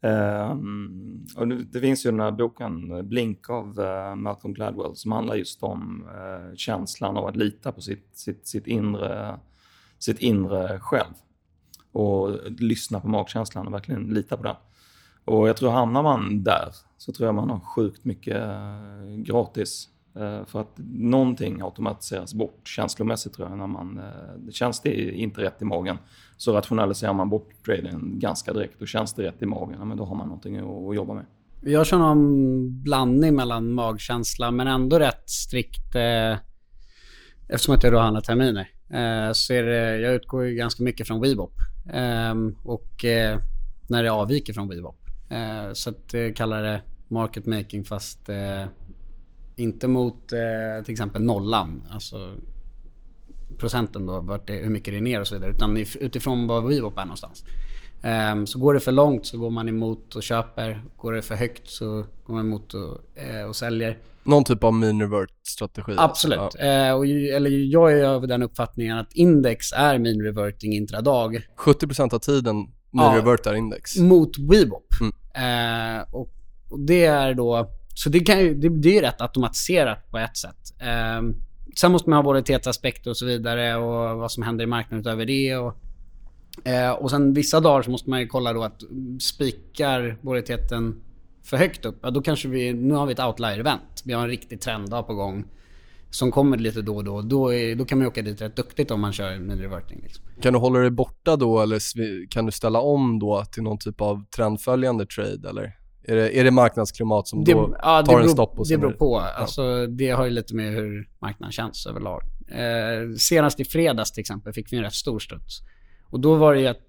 Ehm, och det, finns ju den här boken Blink av eh, Malcolm Gladwell som handlar just om eh, känslan av att lita på sitt, sitt, sitt, inre, sitt inre själv. Och lyssna på magkänslan och verkligen lita på den. Och jag tror hamnar man där så tror jag man har sjukt mycket eh, gratis. Eh, för att någonting automatiseras bort känslomässigt tror jag. När man, eh, det känns det inte rätt i magen så rationaliserar man bort traden ganska direkt. Och känns det rätt i magen, men då har man någonting att, jobba med. Jag kör någon blandning mellan magkänsla men ändå rätt strikt eh, eftersom att jag då handlar terminer. Eh, så är det, jag utgår ju ganska mycket från Weebop. Eh, och eh, när det avviker från Weebop. Eh, så att eh, jag kallar det market making fast eh, inte mot eh, till exempel nollan. Alltså procenten då, vart det, hur mycket det är ner och så vidare. Utan if- utifrån var Weebop är någonstans. Ehm, så går det för långt så går man emot och köper. Går det för högt så går man emot och, eh, och säljer. Någon typ av mean revert strategi. Absolut. Alltså. Eh, och, eller jag är över den uppfattningen att index är mean reverting intradag Ja. 70% av tiden mean Ja. revertar index. mot Weebop. Mm. Eh, och, och det är då... Så det, kan ju, det, blir är ju rätt automatiserat på ett sätt. Eh, sen måste man ha volatilitetsaspekter och så vidare och vad som händer i marknaden utöver det. Och, eh, och sen vissa dagar så måste man ju kolla då att mm, spikar volatiliteten för högt upp, ja, då kanske vi... Nu har vi ett outlier-event. Vi har en riktig trenddag på gång som kommer lite då och då. Då, är, då kan man ju åka dit rätt duktigt om man kör med reverting. Liksom. Kan du hålla dig borta då eller kan du ställa om då till någon typ av trendföljande trade eller? Är det, är det marknadsklimat som Det, då ja, tar en beror, stopp och Det beror på. Alltså, det har ju lite med hur marknaden känns överlag. Eh, senast i fredags till exempel fick vi en rätt stor studs. Och då var det att...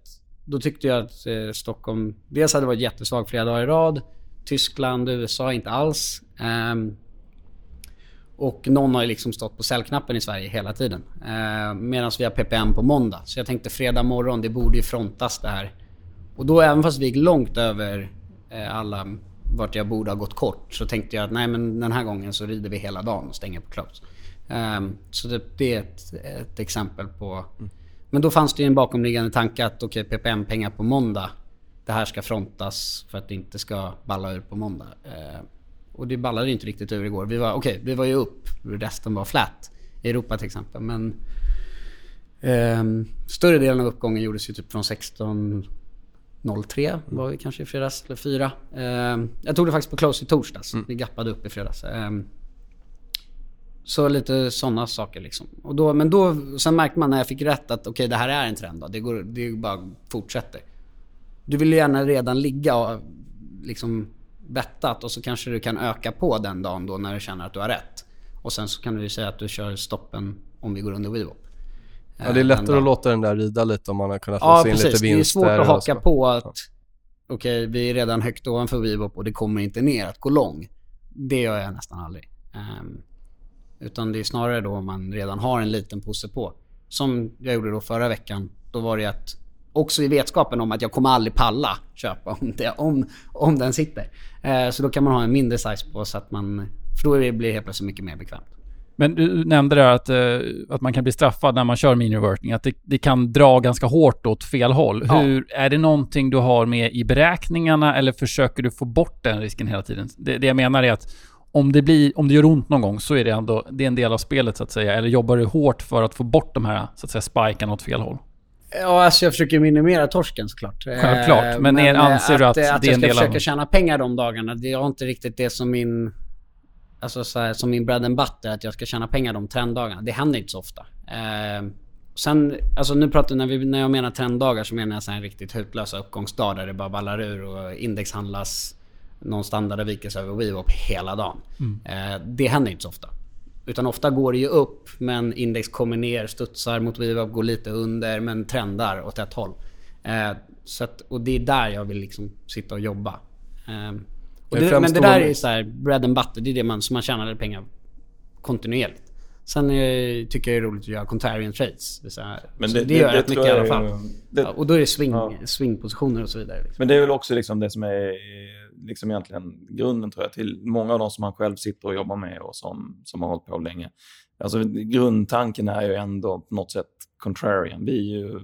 Då tyckte jag att eh, Stockholm... Dels hade varit jättesvag flera dagar i rad. Tyskland, USA inte alls. Ehm, och någon har ju liksom stått på säljknappen i Sverige hela tiden. Eh, Medan vi har PPM på måndag. Så jag tänkte fredag morgon, det borde ju frontas det här. Och då även fast vi gick långt över eh, alla vart jag borde ha gått kort så tänkte jag att nej men den här gången så rider vi hela dagen och stänger på close. Ehm, så det, det är ett, ett exempel på Men då fanns det ju en bakomliggande tanke att okej, okay, PPM-pengar på måndag. Det här ska frontas för att det inte ska balla ur på måndag. Eh, och det ballade inte riktigt ur igår. Vi var, okay, vi var ju upp, resten var flat. I Europa till exempel. Men eh, större delen av uppgången gjordes ju typ från 16.03 var vi kanske i fredags, eller 4. Eh, jag tog det faktiskt på close i torsdags. Mm. Vi gappade upp i fredags. Eh, så lite sådana saker liksom. Och då, men då, sen märkte man när jag fick rätt att okej, okay, det här är en trend. Då. Det, går, det bara fortsätter. Du vill gärna redan ligga och liksom bettat och så kanske du kan öka på den dagen då när du känner att du har rätt. Och sen så kan du ju säga att du kör stoppen om vi går under WeWop. Ja, det är lättare att låta den där rida lite om man har kunnat få ja, in precis. lite vinster. Det är svårt att haka på att okej, okay, vi är redan högt ovanför WeWop och det kommer inte ner att gå lång. Det gör jag nästan aldrig. Um, utan det är snarare då man redan har en liten påse på. Som jag gjorde då förra veckan. Då var det att också i vetskapen om att jag kommer aldrig palla köpa om, det, om, om den sitter. Eh, så då kan man ha en mindre size på så att man... För då blir det helt plötsligt mycket mer bekvämt. Men du nämnde där att, eh, att man kan bli straffad när man kör mini-reverting. Att det, det, kan dra ganska hårt åt fel håll. Ja. Hur, är det någonting du har med i beräkningarna eller försöker du få bort den risken hela tiden? Det, det jag menar är att om det, blir, om det gör ont någon gång så är det ändå det är en del av spelet så att säga. Eller jobbar du hårt för att få bort de här så att säga spikarna åt fel håll? Ja, alltså jag försöker minimera torsken såklart. Självklart. Men, men er, anser att, du att, att det är en del av... Att jag ska försöka tjäna pengar de dagarna, det är inte riktigt det som min... Alltså så här, som min bread and butter, att jag ska tjäna pengar de trenddagarna. Det händer inte så ofta. Eh, sen, alltså nu pratar när, vi, när jag menar trenddagar så menar jag så här riktigt hutlösa uppgångsdagar där det bara ballar ur och index handlas någon standardavvikelse över WeWop hela dagen. Mm. Eh, det händer inte så ofta. Utan ofta går det ju upp men index kommer ner, studsar mot VWAP, går lite under men trendar åt ett håll. Eh, så att, och det är där jag vill liksom sitta och jobba. Eh, och det, men det där är så här bread and butter. Det är det man, som man tjänar pengar kontinuerligt. Sen eh, tycker jag det är roligt att göra contrarian trades. Det, här, men det, det, det gör jag rätt mycket i alla fall. Det, ja, och då är det swing, ja. swingpositioner och så vidare. Liksom. Men det är väl också liksom det som är liksom egentligen grunden tror jag till många av de som man själv sitter och jobbar med och som, som har hållit på länge. Alltså grundtanken är ju ändå på något sätt contrarian. Vi är ju,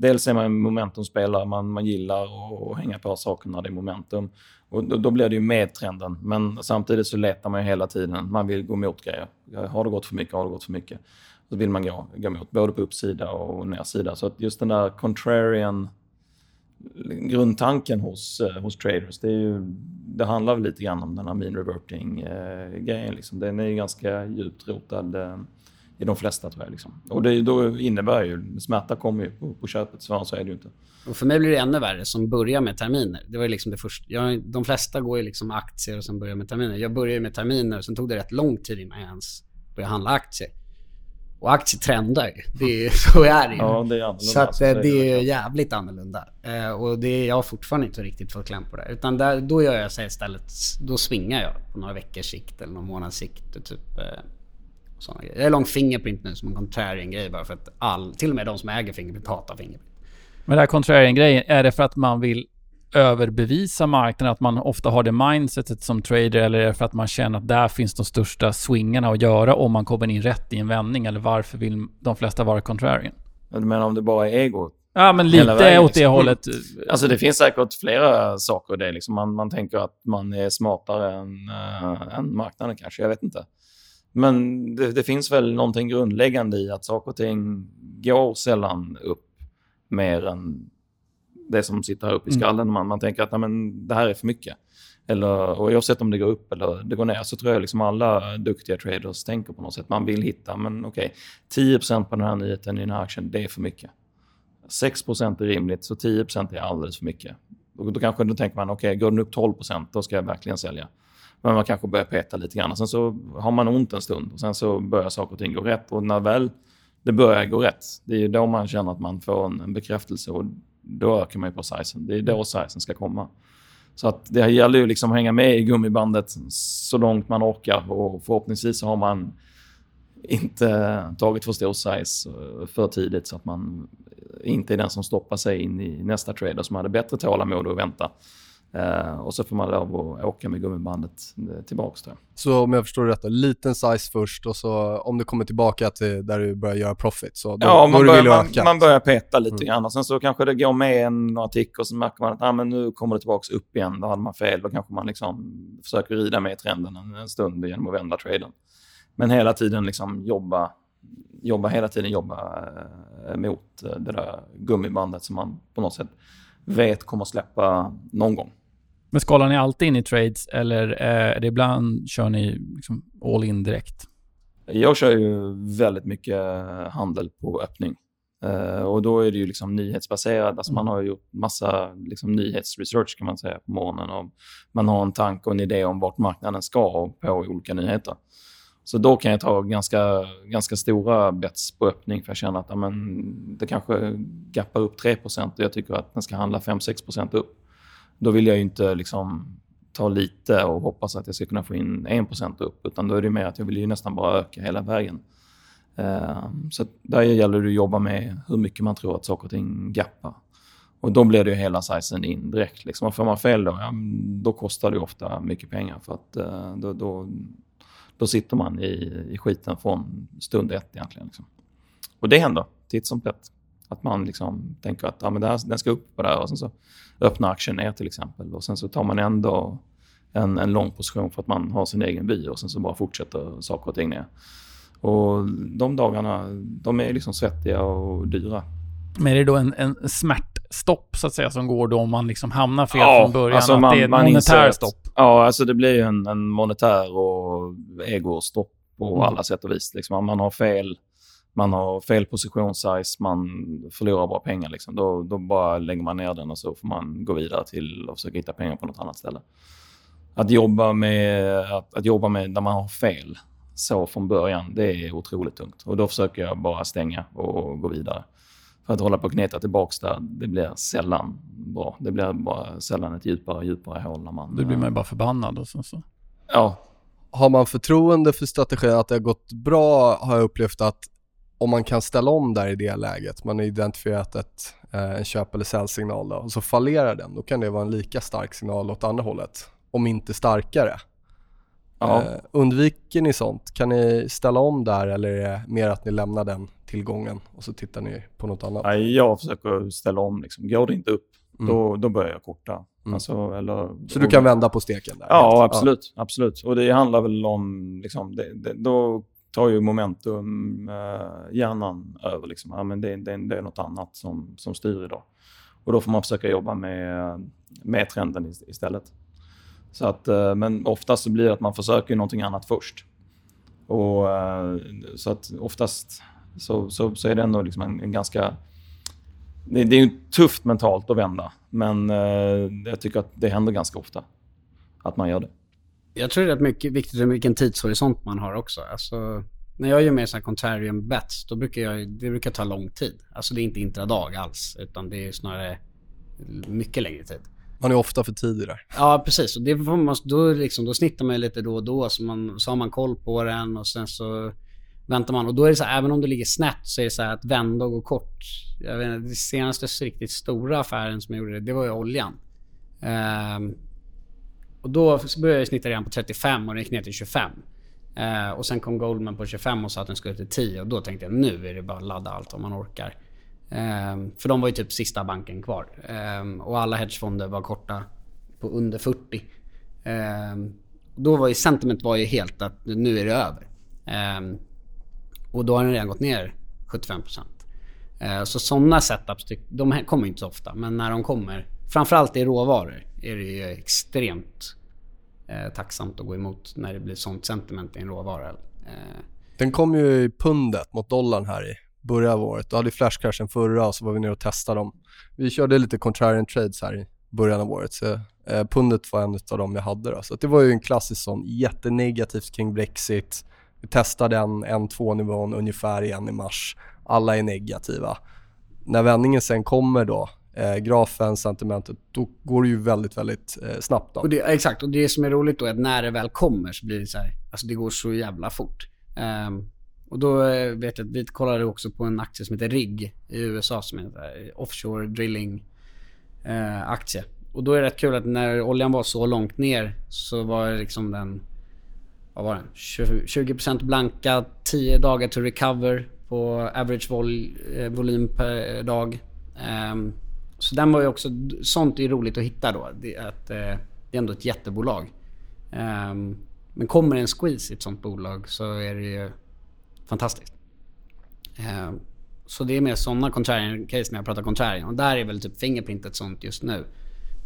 dels är man en momentumspelare, man, man gillar att hänga på saker när det är momentum. Och då, då blir det ju med trenden. Men samtidigt så letar man ju hela tiden. Man vill gå emot grejer. Har det gått för mycket? Har det gått för mycket? Så vill man gå, gå emot, både på uppsida och nedsida. Så att just den där contrarian grundtanken hos, eh, hos traders, det, är ju, det handlar väl lite grann om den här mean reverting-grejen. Eh, liksom. Den är ju ganska djupt rotad eh, i de flesta tror jag. Liksom. Och det då innebär ju, smärta kommer ju på, på köpet, så, så är det ju inte. Och för mig blir det ännu värre som börjar med terminer. Det var liksom det första. Jag, de flesta går ju liksom aktier och sen börjar med terminer. Jag började med terminer och sen tog det rätt lång tid innan jag ens började handla aktier. Och aktier trendar ju. Det är, så är det ju. Ja, det är. Så att, det, det är jävligt annorlunda. Eh, och det är jag fortfarande inte riktigt fått kläm på det. Utan där, då gör jag så istället, då svingar jag på några veckors sikt eller någon månads sikt. Typ, eh, såna grejer. Jag är lång fingerprint nu som en contrarian-grej bara för att all, till och med de som äger fingerprint hatar fingerprint. Men det här contrarian-grejen, är det för att man vill överbevisa marknaden, att man ofta har det mindsetet som trader eller är det för att man känner att där finns de största swingarna att göra om man kommer in rätt i en vändning eller varför vill de flesta vara contrarian? Du menar om det bara är ego? Ja, men lite vägen, åt det liksom. hållet. Alltså det finns säkert flera saker det. Liksom man, man tänker att man är smartare än, äh, än marknaden kanske, jag vet inte. Men det, det, finns väl någonting grundläggande i att saker och ting går sällan upp mer än det som sitter här uppe i mm. skallen. Mm. Man, man tänker att men, det här är för mycket. Eller, och oavsett om det går upp eller det går ner så tror jag liksom alla duktiga traders tänker på något sätt. Man vill hitta, men okej, okay, 10% på den här nyheten i den här aktien, det är för mycket. 6% är rimligt, så 10% är alldeles för mycket. Och då kanske då tänker man, okej, okay, går den upp 12% då ska jag verkligen sälja. Men man kanske börjar peta lite grann. Sen så har man ont en stund och sen så börjar saker och ting gå rätt. Och när väl det börjar gå rätt, det är ju då man känner att man får en, en bekräftelse. Och då ökar man ju på sizen. Det är då sizen ska komma. Så att det gäller ju liksom att hänga med i gummibandet så långt man orkar och förhoppningsvis så har man inte tagit för stor size eh, för tidigt så att man inte är den som stoppar sig in i nästa trader som hade bättre tålamod och vänta. Eh, och så får man lov att åka med gummibandet eh, tillbaks där. Så om jag förstår det rätt, då, liten size först och så om du kommer tillbaka till där du börjar göra profit så då, Ja, då man börjar, man, man börjar peta lite Mm. grann och sen så kanske det går med en, några tick och så märker man att ah, men nu kommer det tillbaks upp igen. Då hade man fel. Då kanske man liksom försöker rida med trenden en, en stund genom att vända traden. Men hela tiden liksom jobba, jobba hela tiden jobba eh, mot eh, det där gummibandet som man på något sätt vet kommer släppa någon gång. Men skalar ni alltid in i trades eller eh, är det ibland kör ni liksom all in direkt? Jag kör ju väldigt mycket handel på öppning. Eh, och då är det ju liksom nyhetsbaserat. Alltså man har ju gjort massa liksom nyhetsresearch kan man säga på morgonen. Och man har en tanke och en idé om vart marknaden ska på olika nyheter. Så då kan jag ta ganska, ganska stora bets på öppning för jag känner att ja, men, det kanske gappar upp 3 och jag tycker att den ska handla 5-6% upp. Då vill jag ju inte liksom ta lite och hoppas att jag ska kunna få in 1 upp, utan då är det mer att jag vill ju nästan bara öka hela vägen. Ehm, så där gäller det att jobba med hur mycket man tror att saker och ting gappar. Och då blir det ju hela sizen in direkt. Liksom. Och får man fel då, ja, då kostar det ju ofta mycket pengar. För att eh, då, då, då sitter man i, i skiten från stund ett egentligen. Liksom. Och det händer titt som tätt. Att man liksom tänker att ja, men här, den ska upp på det här och sen så öppnar aktien ner till exempel. Och sen så tar man ändå en, en lång position för att man har sin egen vy och sen så bara fortsätter saker och ting ner. Och de dagarna, de är liksom svettiga och dyra. Men är det då en, en smärtstopp så att säga som går då om man liksom hamnar fel Ja, från början? alltså att man- det är ett monetär att- stopp? Ja, alltså det blir en, en monetär och egostopp på Mm. alla sätt och vis. Liksom. Man har fel man har fel positionssize, man förlorar bara pengar. Liksom. Då, då bara lägger man ner den och så får man gå vidare till och försöka hitta pengar på något annat ställe. Att jobba med, att, att jobba med där man har fel så från början, det är otroligt tungt. Och då försöker jag bara stänga och gå vidare. För att hålla på och kneta tillbaka där, det blir sällan bra. Det blir bara sällan ett djupare och djupare hål när man... Då blir man ju bara förbannad och så. så. Ja, Har man förtroende för strategin att det har gått bra har jag upplevt att om man kan ställa om där i det läget, man har identifierat ett, eh, en köp eller säljsignal då, och så fallerar den, då kan det vara en lika stark signal åt andra hållet, om inte starkare. ja. Eh, undviker ni sånt? Kan ni ställa om där eller är det mer att ni lämnar den tillgången och så tittar ni på något annat? Nej, jag försöker ställa om. Liksom. Går det inte upp, Mm. då, då börjar jag korta. Mm. Alltså, eller, Så du kan vända på steken där? Ja, helt? absolut. absolut. Och det handlar väl om, liksom, det, det, då tar ju momentum eh, hjärnan över. Liksom. Ja, men det, det, det är något annat som, som styr idag. Och då får man försöka jobba med, med trenden istället. Så att, eh, men oftast så blir det att man försöker någonting annat först. Och, eh, så att oftast så, så, så är det ändå liksom en, en ganska... Det, det är ju tufft mentalt att vända, men eh, jag tycker att det händer ganska ofta att man gör det. Jag tror det är mycket viktigt vilken tidshorisont man har också. Alltså, när jag gör mer sådana contrarian bets, då brukar jag, det brukar ta lång tid. Alltså det är inte intradag alls, utan det är snarare mycket längre tid. Man är ofta för tidig där. Ja, precis. Och det får man, då, liksom, då snittar man lite då och då, så, man, så har man koll på den och sen så väntar man. Och då är det så här, även om det ligger snett så är det så här att vända och gå kort. Jag vet inte, det senaste riktigt stora affären som jag gjorde, det var ju oljan. Ehm, och då började jag snitta redan på 35 och den gick ner till 25. Eh, och sen kom Goldman på 25 och sa att den skulle till 10 och då tänkte jag nu är det bara att ladda allt om man orkar. Eh, för de var ju typ sista banken kvar. Eh, och alla hedgefonder var korta på under 40. Eh, då var ju sentiment var ju helt att nu är det över. Eh, och då har den redan gått ner 75%. Eh, så sådana setups, de kommer inte så ofta. Men när de kommer, framförallt i råvaror, är det ju extremt eh, tacksamt att gå emot när det blir sånt sentiment i en råvara. Eh, Den kom ju i pundet mot dollarn här i början av året. Då hade flashcrashen förra och så var vi nere och testade dem. Vi körde lite contrarian trades här i början av året. Så, eh, pundet var en av dem jag hade då. Så det var ju en klassisk sån jättenegativt kring Brexit. Vi testade en 1-2 nivån ungefär igen i mars. Alla är negativa. När vändningen sen kommer då, eh, grafen, sentimentet, då går det ju väldigt, väldigt eh, snabbt då. Och det, exakt, och det som är roligt då är att när det väl kommer så blir det så här, alltså det går så jävla fort. Um, och då eh, vet jag att vi kollade också på en aktie som heter RIG i USA som är en eh, offshore drilling eh, aktie. och då är det rätt kul att när oljan var så långt ner så var det liksom den... Vad var den? 20%, 20% blanka, 10 dagar to recover på average vol, eh, volym per eh, dag. Um, så den var ju också... Sånt är ju roligt att hitta då. Det, att, eh, det är ändå ett jättebolag. Ehm, men kommer en squeeze i ett sånt bolag så är det ju fantastiskt. Ehm, så det är mer sådana contrarian-case när jag pratar contrarian. Och där är väl typ Fingerprint ett sånt just nu.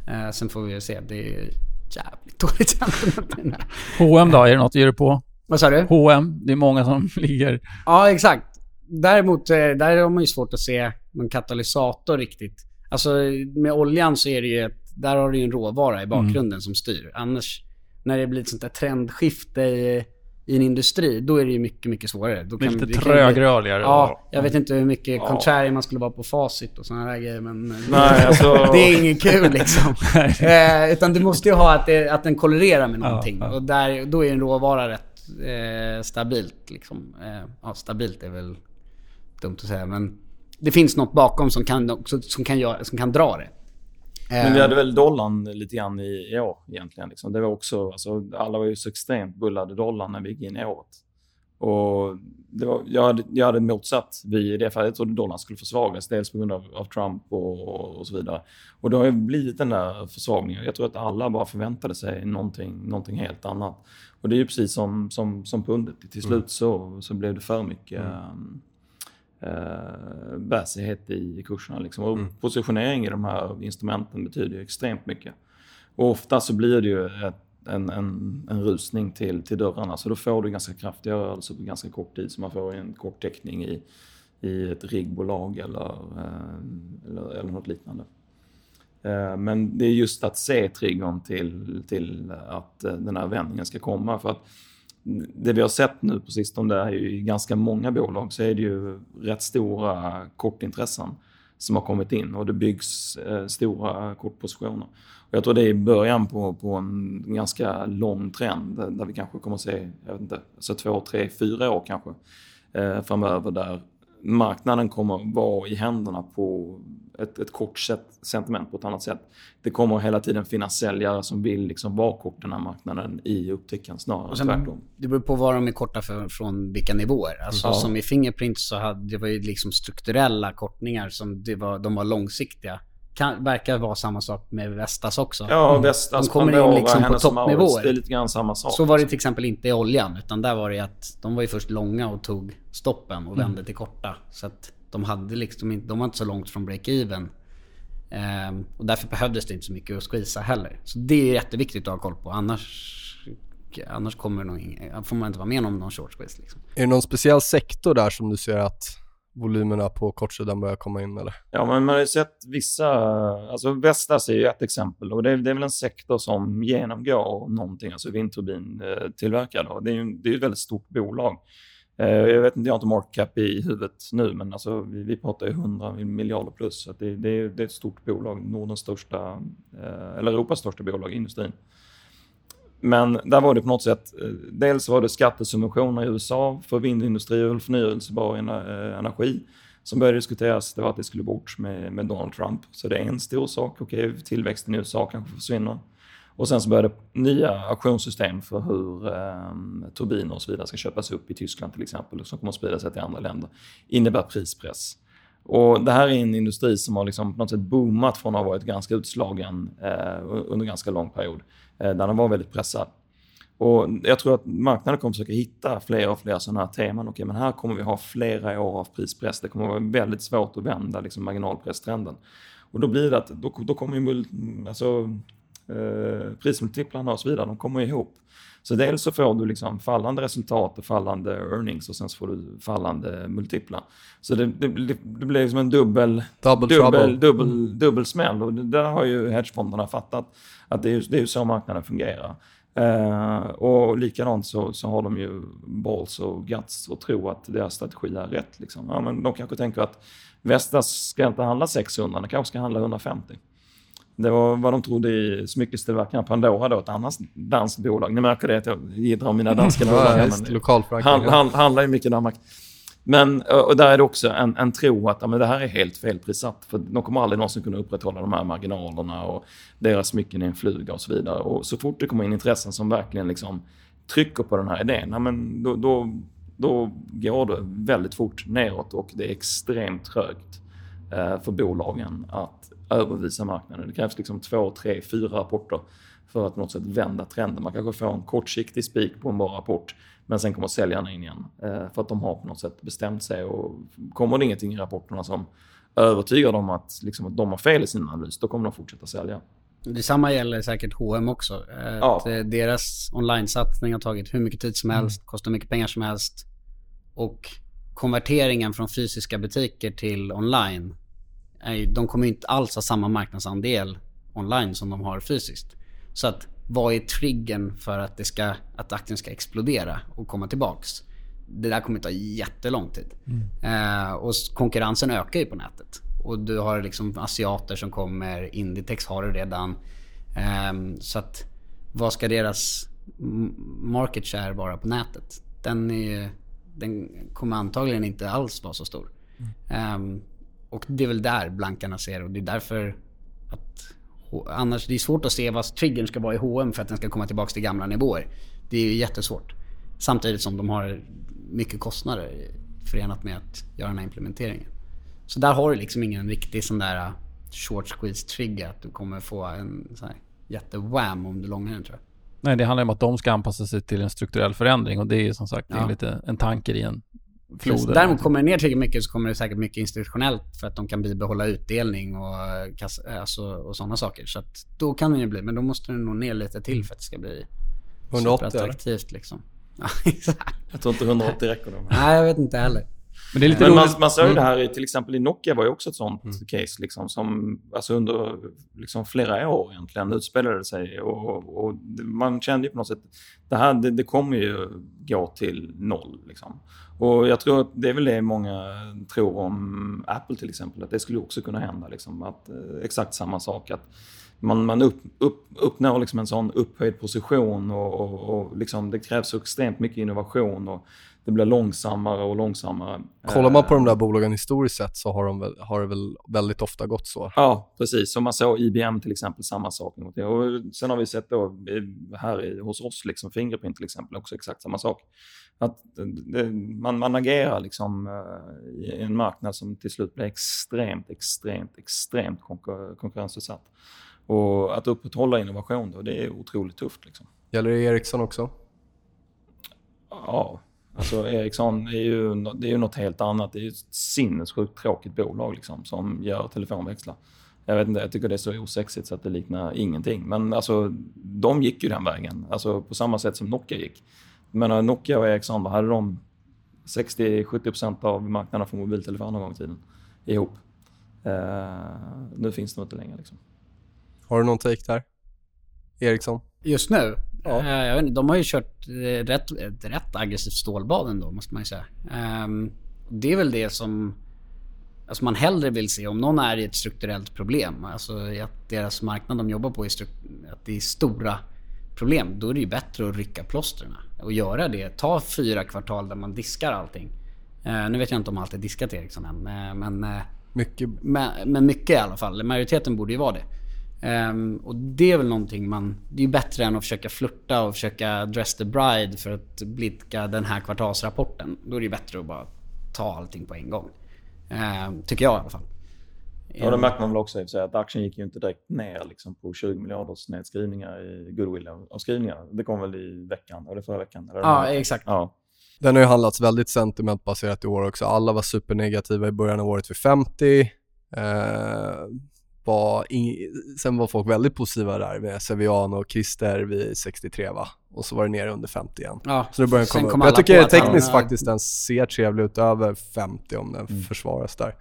Eh, sen får vi se. Det är jävligt dåligt sentiment. H&M då? Är det något du ger dig på? Vad sa du? H&M, det är många som ligger... Ja, exakt. Däremot, eh, där har man ju svårt att se någon katalysator riktigt. Alltså med oljan så är det ju ett, där har du ju en råvara i bakgrunden som styr. Annars, när det blir ett sånt där trendskifte i, i en industri, då är det ju mycket, mycket svårare. Då Lite trögrörligare. Ja, jag vet inte hur mycket contrary man skulle vara på facit och sådana där grejer men... Nej, alltså... Det är inget kul liksom. eh, utan du måste ju ha att, det, att den kolliderar med någonting. Ja, ja. Och där, då är en råvara rätt eh, stabilt liksom. Eh, ja, stabilt är väl dumt att säga men det finns något bakom som kan, också, som kan, göra, som kan dra det. Men vi hade väl dollarn lite grann i, i år egentligen. Liksom. Det var också, alltså, alla var ju så extremt bullade dollarn när vi gick in i året. Och var, jag, hade, jag hade motsatt vi i det fallet. Jag trodde dollarn skulle försvagas. Dels på grund av, av Trump och, och så vidare. Och det har ju blivit den där försvagningen. Jag tror att alla bara förväntade sig någonting, någonting helt annat. Och det är ju precis som, som, som pundet. Till slut så, så blev det för mycket mm. Eh, bäsighet i kurserna. Liksom. Och positionering i de här instrumenten betyder extremt mycket. Och ofta så blir det ju ett, en, en, en rusning till, till dörrarna. Så då får du ganska kraftiga rörelser på ganska kort tid. Så man får en kort täckning i, i ett riggbolag eller, eh, eller, eller något liknande. Eh, Men det är just att se triggern till, till att eh, den här vändningen ska komma. För att det vi har sett nu på sistone är ju i ganska många bolag så är det ju rätt stora kortintressen som har kommit in och det byggs eh, stora kortpositioner. Och jag tror det är början på, på en ganska lång trend där, vi kanske kommer att se, jag vet inte, så två, tre, fyra år kanske eh, framöver där marknaden kommer vara i händerna på ett, ett kort sentiment på ett annat sätt. Det kommer hela tiden finnas säljare som vill liksom vara kort den här marknaden i upptäckaren snarare Och sen, tvärtom. det beror på vad de är korta för, från vilka nivåer. Alltså Ja. som i Fingerprint så hade det var ju liksom strukturella kortningar som det var, de var långsiktiga. Kan, verkar vara samma sak med Vestas också. Ja, Vestas, De kommer in liksom på toppnivåer. Det är lite grann samma sak. Så var det till exempel inte i oljan. Utan där var det att de var ju först långa och tog stoppen och vände till korta. Så att de hade liksom inte, de var inte så långt från break-even. Ehm, och därför behövdes det inte så mycket att squeeza heller. Så det är jätteviktigt att ha koll på. Annars, annars kommer nog ing- får man inte vara med om någon short squeeze. Liksom. Är det någon speciell sektor där som du ser att volymerna på kortsidan börjar komma in eller? Ja, men man har ju sett vissa... Alltså Vestas är ju ett exempel och det är, det är väl en sektor som genomgår någonting, alltså vindturbintillverkare. då. Det är ju det är ett väldigt stort bolag. Eh, jag vet inte, jag har inte market cap i huvudet nu, men alltså, vi, vi pratar ju 100 miljarder plus. Så det, det, är, det är ett stort bolag, Nordens största, eh, eller Europas största bolag i industrin. Men där var det på något sätt, eh, dels var det skattesubventioner i USA för vindindustri och förnyelsebar energi som började diskuteras. Det var att det skulle bort med, med Donald Trump. Så det är en stor sak. Okej, tillväxten i USA kanske försvinner. Och sen så började nya auktionssystem för hur eh, turbiner och så vidare ska köpas upp i Tyskland till exempel, som kommer att sprida sig till andra länder. Innebär prispress. Och det här är en industri som har liksom på något sätt boomat från att ha varit ganska utslagen eh, under ganska lång period. Eh, där den var väldigt pressad. Och jag tror att marknaden kommer försöka hitta fler och fler sådana här teman. Okej, men här kommer vi ha flera år av prispress. Det kommer vara väldigt svårt att vända liksom, marginalpresstrenden. Och då blir det att då, då kommer ju alltså, eh, prismultiplarna och så vidare, de kommer ihop. Så dels så får du liksom fallande resultat och fallande earnings och sen så får du fallande multiplar. Så det, det, det, blir liksom en dubbel, Double dubbel, dubbel, dubbel smäll. Och det där har ju hedgefonderna fattat att det är, det är så marknaden fungerar. Eh, och likadant så, så har de ju balls och guts och tro att deras strategi är rätt. Liksom. Ja, men de kanske tänker att Vestas ska inte handla 600, den kanske ska handla 150. Det var vad de trodde i smyckestillverkaren Pandora då, ett annat danskt bolag. Ni märker det att jag gidrar om mina danska bolag. Ja, här, just, men- lokalförankring. han, han, handlar ju mycket i Danmark. Men och där är det också en, en tro att ja, men det här är helt felprissatt. För de kommer aldrig någonsin kunna upprätthålla de här marginalerna och deras smycken är en fluga och så vidare. Och så fort det kommer in intressen som verkligen liksom trycker på den här idén, ja, men då, då, då går det väldigt fort neråt och det är extremt trögt eh, för bolagen att övervisa marknaden. Det krävs liksom två, tre, fyra rapporter för att på något sätt vända trenden. Man kanske får en kortsiktig spik på en bra rapport men sen kommer säljarna in igen. Eh, för att de har på något sätt bestämt sig. Och kommer det ingenting i rapporterna som övertygar dem att, liksom, att de har fel i sin analys, då kommer de fortsätta sälja. Detsamma gäller säkert H&M också. Ja. Att eh, deras online-satsning har tagit hur mycket tid som helst, mm. kostar mycket pengar som helst. Och konverteringen från fysiska butiker till online, de kommer inte alls ha samma marknadsandel online som de har fysiskt. Så att vad är triggern för att, det ska, att aktien ska explodera och komma tillbaks? Det där kommer ta jättelång tid. Mm. Eh, och konkurrensen ökar ju på nätet. Och du har liksom asiater som kommer, Inditex har det redan. Eh, så att vad ska deras market share vara på nätet? Den, är, den kommer antagligen inte alls vara så stor. Mm. Eh, och det är väl där blankarna ser och det är därför att annars det är svårt att se vad triggern ska vara i H&M för att den ska komma tillbaka till gamla nivåer. Det är ju jättesvårt. Samtidigt som de har mycket kostnader förenat med att göra den här implementeringen. Så där har du liksom ingen riktig sån där uh, short squeeze trigger att du kommer få en sån här jätte-wham om du långar den tror jag. Nej, det handlar om att de ska anpassa sig till en strukturell förändring och det är som sagt ja. lite en tanke i en floden. Däremot kommer det ner tillräckligt mycket så kommer det säkert mycket institutionellt för att de kan bibehålla utdelning och, alltså, och sådana saker. Så att då kan det ju bli, men då måste det nog ner lite till för att det ska bli 180 superattraktivt liksom. jag tror inte 180 räcker då. Nej, jag vet inte heller. Men, det är lite men man, man såg det här i, till exempel i Nokia var ju också ett sånt mm. case liksom, som alltså under liksom, flera år egentligen utspelade sig. Och, och man kände ju på något sätt det här det, det kommer ju gå till noll. Liksom. Och jag tror att det är väl det många tror om Apple till exempel, att det skulle också kunna hända. Liksom, att, eh, exakt samma sak. att man, man upp, upp, uppnår liksom en sån upphöjd position och, och, och liksom, det krävs extremt mycket innovation. Och, det blir långsammare och långsammare. Kollar man på de där eh, bolagen historiskt sett så har, de väl, har det väl väldigt ofta gått så. Ja, precis. Som man såg IBM till exempel, samma sak. Och sen har vi sett då här i, hos oss, liksom Fingerprint till exempel, också exakt samma sak. Att det, man, man agerar liksom uh, i en marknad som till slut blir extremt, extremt, extremt konkur konkurrensutsatt. Och att upprätthålla innovation då, det är otroligt tufft. Liksom. Gäller det Ericsson också? Ja, Alltså Ericsson är ju, det är ju något helt annat. Det är ju ett sinnessjukt tråkigt bolag liksom, som gör telefonväxlar. Jag vet inte, jag tycker det är så osexigt så att det liknar ingenting. Men alltså, de gick ju den vägen. Alltså på samma sätt som Nokia gick. Men Nokia och Ericsson, vad hade de 60-70% av marknaden för mobiltelefoner någon gång i tiden ihop. Uh, nu finns det inte längre. Liksom. Har du någon take där? Ericsson? Just nu? Ja. Uh, jag vet inte, de har ju kört eh, rätt, ett rätt aggressivt stålbad ändå, måste man ju säga. Um, det är väl det som alltså man hellre vill se. Om någon är i ett strukturellt problem, alltså att deras marknad de jobbar på är att det är stora problem. Då är det ju bättre att rycka plåstren och göra det. Ta fyra kvartal där man diskar allting. Uh, nu vet jag inte om allt är diskat Ericsson än, men... Mycket. Men, men mycket i alla fall. Majoriteten borde ju vara det. Um, och det är väl någonting man... Det är bättre än att försöka flirta och försöka dress the bride för att blidka den här kvartalsrapporten. Då är det bättre att bara ta allting på en gång. Um, tycker jag i alla fall. Ja, det märker man väl också i sig att aktien gick ju inte direkt ner liksom, på 20 miljarders nedskrivningar i goodwill-avskrivningar. Det kom väl i veckan, eller förra veckan? Eller ja, exakt. Ja. Den har ju handlats väldigt sentimentbaserat i år också. Alla var supernegativa i början av året vid 50. Eh, var sen var folk väldigt positiva där med Seviano och Christer vid 63 va? Och så var det nere under 50 igen. Ja, så det började komma upp. Jag tycker tekniskt han, faktiskt den ser trevlig ut över 50 om den mm. försvaras där.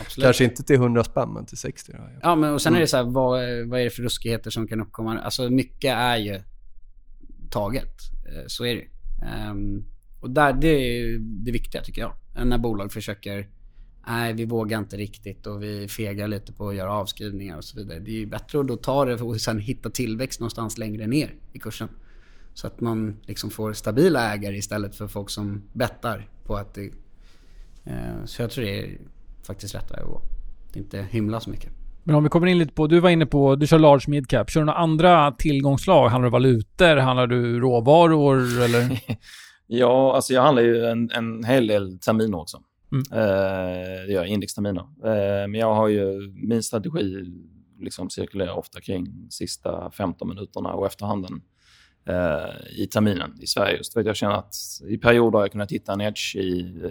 Absolut. Kanske inte till 100 spänn men till 60. Då. Ja men och sen är det så här, vad, vad är det för ruskigheter som kan uppkomma? Alltså mycket är ju taget. Eh, så är det um, Och där, det är det viktiga tycker jag. När bolag försöker nej vi vågar inte riktigt och vi fegar lite på att göra avskrivningar och så vidare. Det är ju bättre att då ta det och sen hitta tillväxt någonstans längre ner i kursen. Så att man liksom får stabila ägare istället för folk som bettar på att det Eh, så jag tror det är faktiskt rätt väg att gå. Inte himla så mycket. Men om vi kommer in lite på, du var inne på, du kör large mid cap. Kör du några andra tillgångslag? Handlar du valutor? Handlar du råvaror eller? Ja, alltså jag handlar ju en, en hel del terminer också. Mm. Eh, det gör jag, indexterminer. Eh, men jag har ju, min strategi liksom cirkulerar ofta kring sista 15 minuterna och efterhanden eh, i terminen i Sverige. Just för att jag känner att i perioder har jag kunnat hitta en edge i,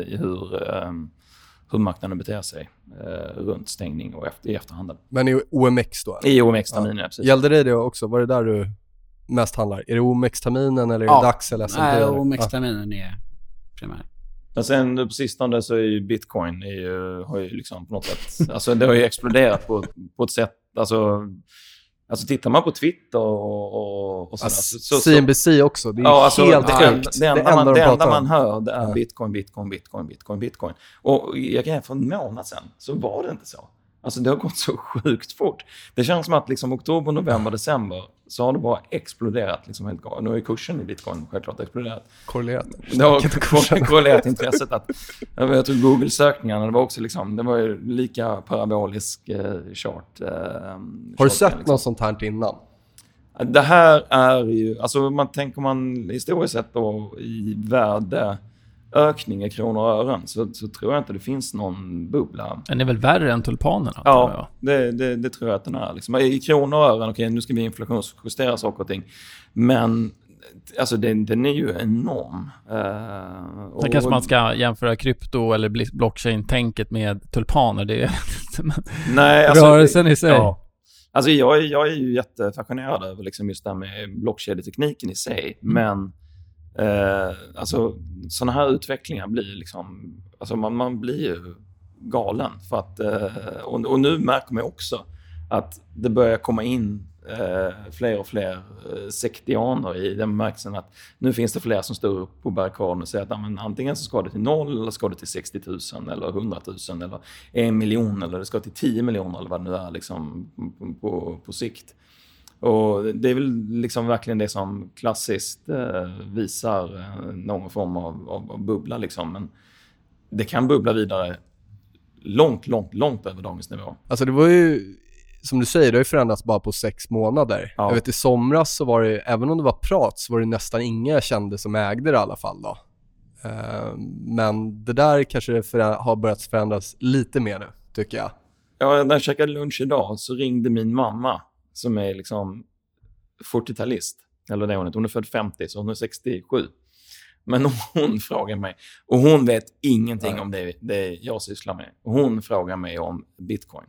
i hur, eh, hur marknaden beter sig runt stängning och efter, i efterhanden. Men i OMX då? I OMX-terminen, ja. precis. Gällde det det också? Var det där du mest handlar? Är det OMX-terminen eller är Ja. det DAX eller S&P? Nej, eller? OMX-terminen är primär. Men sen på sistone så är ju bitcoin är ju, har ju liksom på något sätt... Alltså det har ju exploderat på, på ett sätt... Alltså, alltså tittar man på Twitter och, och, och sådär, Alltså, så, så, CNBC också. Det är Ja, alltså, helt det, sjukt. det, enda man, de det enda man hör det är Ja. bitcoin, bitcoin, bitcoin, bitcoin, bitcoin. Och jag kan för en månad sedan så var det inte så. Alltså det har gått så sjukt fort. Det känns som att liksom oktober, november, december så har det bara exploderat liksom helt galet. Nu har ju kursen i bitcoin självklart exploderat. Korrelerat. Det har korrelerat intresset att... Jag tror Google-sökningarna, det var också liksom... Det var ju lika parabolisk eh, chart. Eh, Har du sett liksom. något sånt här innan? Det här är ju... Alltså man tänker man historiskt sett då i värdeökning i kronor och ören så, så tror jag inte det finns någon bubbla. Den är väl värre än tulpanerna? Ja, det, det, det tror jag att den är. Liksom. I kronor och ören, okej nu ska vi inflationsjustera saker och ting. Men alltså den, den är ju enorm. Uh, Sen kanske man ska jämföra krypto eller blockchain-tänket med tulpaner. Det är Nej, alltså, rörelsen i sig. Ja. Alltså jag, jag är ju jättefascinerad över liksom just det här med blockkedjetekniken i sig. Mm. Men eh, alltså, sådana här utvecklingar blir liksom... Alltså man, man blir ju galen. För att, eh, och, och nu märker man också att det börjar komma in eh, fler och fler eh, sektianer i den bemärkelsen att nu finns det fler som står upp på barrikaden och säger att amen, antingen så ska det till noll eller ska det till 60 000 eller 100 000 eller en miljon eller det ska till 10 miljoner eller vad det nu är liksom, på, på, på sikt. Och det är väl liksom verkligen det som klassiskt eh, visar eh, någon form av, av, av bubbla. Liksom. Men det kan bubbla vidare långt, långt, långt över dagens nivå. Alltså det var ju, som du säger, det har ju förändrats bara på sex månader. Ja. Jag vet i somras så var det, även om det var prat, så var det nästan inga jag kände som ägde det i alla fall då. Eh, Men det där kanske förä- har börjat förändras lite mer nu, tycker jag. Ja, när jag käkade lunch idag så ringde min mamma som är liksom 40-talist. Eller det är hon inte. Hon är född 50, så hon är 67. Men hon frågar mig, och hon vet ingenting om det, det jag sysslar med. Hon frågar mig om bitcoin.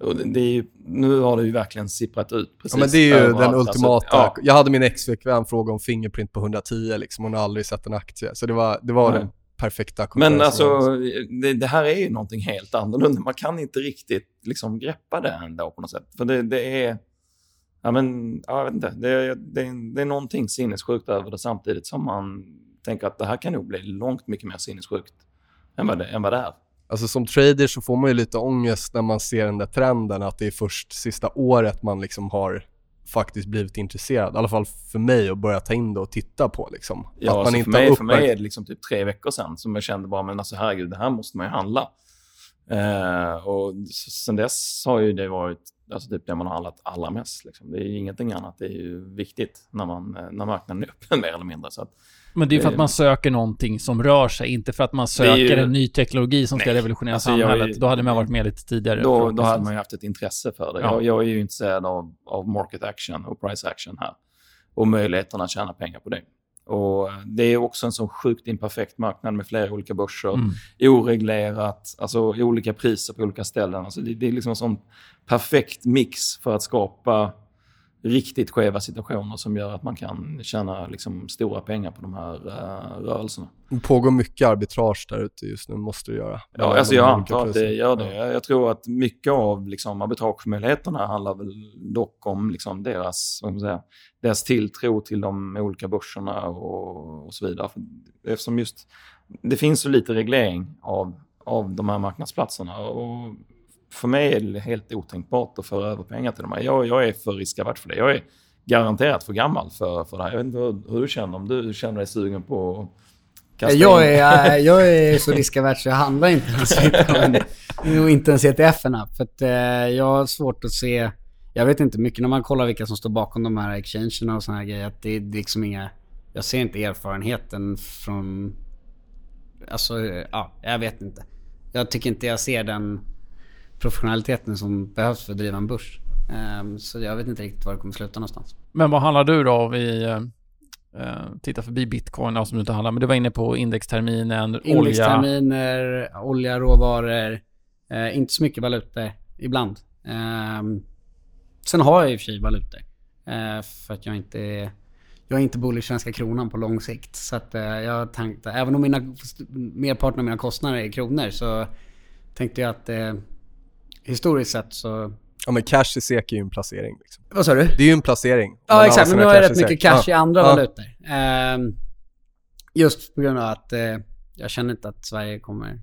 Och det, det är ju, nu har det ju verkligen sipprat ut precis Ja, men det är ju överallt. den Alltså, ultimata. ja, Jag hade min ex-flickvän fråga om Fingerprint på 110 liksom. Hon har aldrig sett en aktie. Så det var, det var Nej. den perfekta Men alltså, det, det här är ju någonting helt annorlunda. Man kan inte riktigt liksom greppa det ändå på något sätt. För det, det är... Ja, men, ja, jag vet inte. Det, är- det, det är någonting sinnessjukt över det samtidigt som man tänker att det här kan nog bli långt mycket mer sinnessjukt än vad det, än vad det är. Alltså som trader så får man ju lite ångest när man ser den där trenden att det är först sista året man liksom har faktiskt blivit intresserad. I alla fall för mig att börja ta in det och titta på liksom. Ja, att man alltså inte för, mig, har för mig uppmärk- är det liksom typ tre veckor sedan som jag kände bara, men alltså herregud, det här måste man ju handla. Eh, och sen dess har ju det varit alltså typ det man har handlat allra mest. Liksom. Det är ju ingenting annat. Det är ju viktigt när, man, eh, när marknaden är öppen mer eller mindre. Så att, Men det är för att Eh, man söker någonting som rör sig, inte för att man är ju- söker en ny teknologi som ska Nej, revolutionera alltså samhället. Då hade man varit med lite tidigare. då, då hade man ju haft ett intresse för det. Ja. Jag, jag är ju intresserad av, av market action och price action här. Och möjligheterna att tjäna pengar på det. Och det är också en så sjukt imperfekt marknad med flera olika börser. Mm. oreglerat, alltså olika priser på olika ställen. Alltså det, det är liksom en sån perfekt mix för att skapa riktigt skeva situationer som gör att man kan tjäna liksom stora pengar på de här uh, rörelserna. Det pågår mycket arbitrage där ute just nu, måste det göra. Ja, alltså jag antar att det gör det. Jag, jag tror att mycket av liksom, arbitragemöjligheterna handlar väl dock om liksom, deras, vad man säga, deras tilltro till de olika börserna och, och så vidare. För, eftersom just det finns så lite reglering av, av de här marknadsplatserna. Och för mig är det helt otänkbart att föra över pengar till de här. Jag, jag är för riskavert för det. Jag är garanterat för gammal för, för det här. Jag vet inte hur, hur du känner, om du känner dig sugen på Kasta Jag in. är, eh, jag är så riskavert så jag handlar inte ens. Och inte ens ETF-erna. För att eh, jag har svårt att se... Jag vet inte mycket när man kollar vilka som står bakom de här exchangerna och såna här grejer. Att det är liksom inga... Jag ser inte erfarenheten från... Alltså, ja, jag vet inte. Jag tycker inte jag ser den professionaliteten som behövs för att driva en börs. Ehm, så jag vet inte riktigt var det kommer sluta någonstans. Men vad handlar du då om? Vi eh, tittar förbi bitcoin, som du inte handlar. Men du var inne på indexterminen, olja. Indexterminer, olja, råvaror. Eh, inte så mycket valutor ibland. Ehm, sen har jag i och för sig valutor. Eh, för att jag inte är... Jag är inte bullish svenska kronan på lång sikt. Så att jag tänkte, även om mina, merparten av mina kostnader är kronor så tänkte jag att historiskt sett så... Ja men cash i SEK är ju en placering. Liksom. Vad sa du? Det är ju en placering. Ja exakt, men nu har jag rätt i mycket cash i Ja. andra Ja. valutor. Ehm, just på grund av att eh, jag känner inte att Sverige kommer...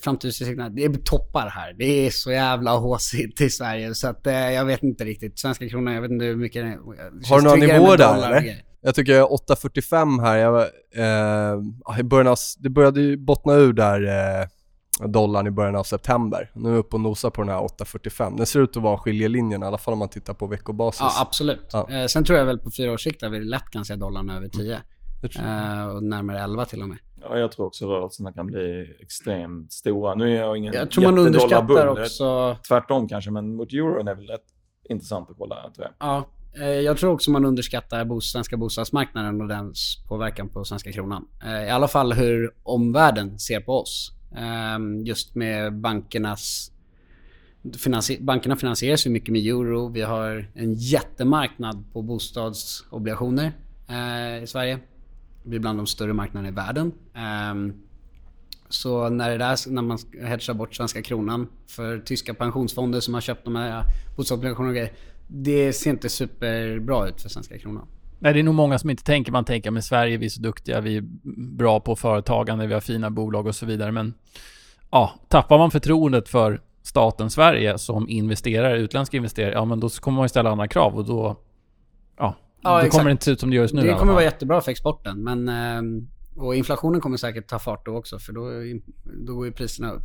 Framtidsutsikterna, det är toppar här. Det är så jävla håsigt i Sverige så att eh, jag vet inte riktigt. Svenska kronan, jag vet inte hur mycket Har du några nivåer där, eller? Jag tycker 8.45 här, jag, eh, i början av, det började ju bottna ur där eh, dollarn i början av september. Nu är vi uppe och nosar på den här 8.45. Den ser ut att vara skiljelinjen i alla fall om man tittar på veckobasis. Ja, absolut. Ja. Eh, sen tror jag väl på fyra års sikt att vi lätt kan se dollarn över 10. Jag tror- Eh, och närmare 11 till och med. Ja, jag tror också rörelserna kan bli extremt stora. Nu är jag ingen Jag tror man underskattar också... Tvärtom kanske, men mot euron är väl rätt intressant att kolla, tror jag. Ja, eh, jag tror också man underskattar svenska bostadsmarknaden och dens påverkan på svenska kronan. Eh, I alla fall hur omvärlden ser på oss. Ehm, just med bankernas... Finansi- bankerna finansieras ju mycket med euro. Vi har en jättemarknad på bostadsobligationer eh, i Sverige. Vi är bland de större marknaderna i världen. Ehm, så när, det där, när man hedgar bort svenska kronan för tyska pensionsfonder som har köpt de här bostadsobligationerna och grejer. Det ser inte superbra ut för svenska kronan. Nej, det är nog många som inte tänker. Man tänker, men Sverige, vi är så duktiga, vi är bra på företagande, vi har fina bolag och så vidare. Men ja, tappar man förtroendet för staten Sverige som investerare, utländska investerare, ja men då kommer man ju ställa andra krav och då... Ja, Ja, då exakt. kommer det inte se ut som det gör just nu det kommer vara jättebra för exporten. Men, ehm, och inflationen kommer säkert ta fart då också för då, då går ju priserna upp.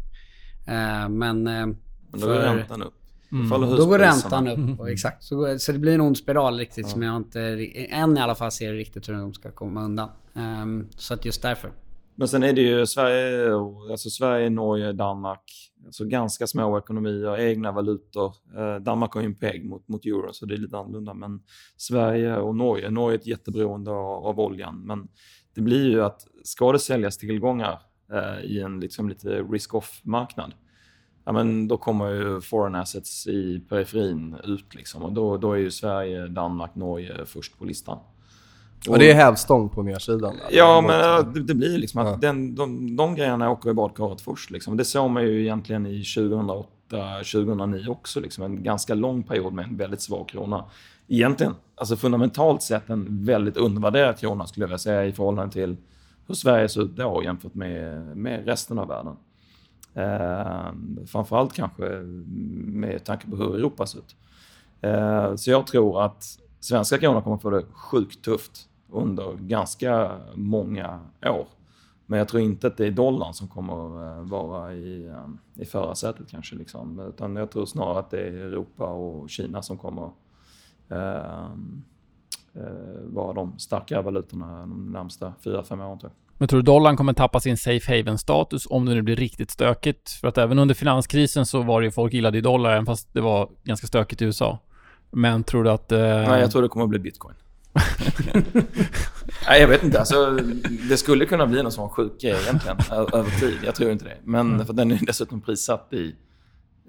Eh, Men, ehm, Men då går för- räntan upp. Mm. Då går räntan upp. Och exakt. Så, går- så det blir en ond spiral riktigt som jag inte, än i alla fall ser riktigt hur de ska komma undan. Ehm, så att just därför. Men sen är det ju Sverige, och- alltså Sverige, Norge, Danmark. Alltså ganska små ekonomier, egna valutor. Eh, Danmark har ju en peg mot, mot euro så det är lite annorlunda. Men Sverige och Norge, Norge är ett jätteberoende av, av oljan. Men det blir ju att ska det säljas tillgångar eh, i en liksom lite risk-off-marknad. Ja, men då kommer ju foreign assets i periferin ut liksom. Och då, då är ju Sverige, Danmark, Norge först på listan. Och det är hävstång på nedsidan. Ja, men det, det blir liksom att Ja. den, de, de grejerna åker i badkaret först. Liksom. Det såg man ju egentligen i 2008-2009 också. Liksom. En ganska lång period med en väldigt svag krona. Egentligen, alltså fundamentalt sett en väldigt undervärderad krona skulle jag vilja säga i förhållande till hur Sverige ser ut då jämfört med, med resten av världen. Eh, framförallt kanske med tanke på hur Europa ser ut. Eh, så jag tror att svenska kronan kommer få det sjukt tufft under ganska många år. Men jag tror inte att det är dollarn som kommer eh, vara i, eh, i förarsätet kanske. Liksom. Utan jag tror snarare att det är Europa och Kina som kommer ehm, eh, vara de starka valutorna de närmsta 4-5 åren tror jag. Men tror du dollarn kommer tappa sin safe haven-status om det nu blir riktigt stökigt? För att även under finanskrisen så var det ju folk gillade ju dollar, även fast det var ganska stökigt i USA. Men tror du att... Eh, Nej, jag tror det kommer att bli bitcoin. Nej, jag vet inte. Alltså, det skulle kunna bli någon sån sjuk grej egentligen över tid. Jag tror inte det. Men för den är dessutom prissatt i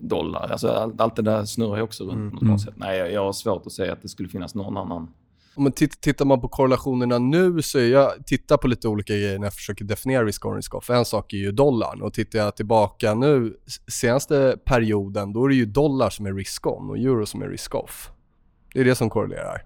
dollar. Alltså, allt, allt det där snurrar ju också runt på något sätt. Nej, jag, jag har svårt att säga att det skulle finnas någon annan. Om man tittar man på korrelationerna nu så är jag tittar på lite olika grejer när jag försöker definiera risk on risk off. En sak är ju dollarn och tittar jag tillbaka nu senaste perioden då är det ju dollar som är risk on och euro som är risk off. Det är det som korrelerar.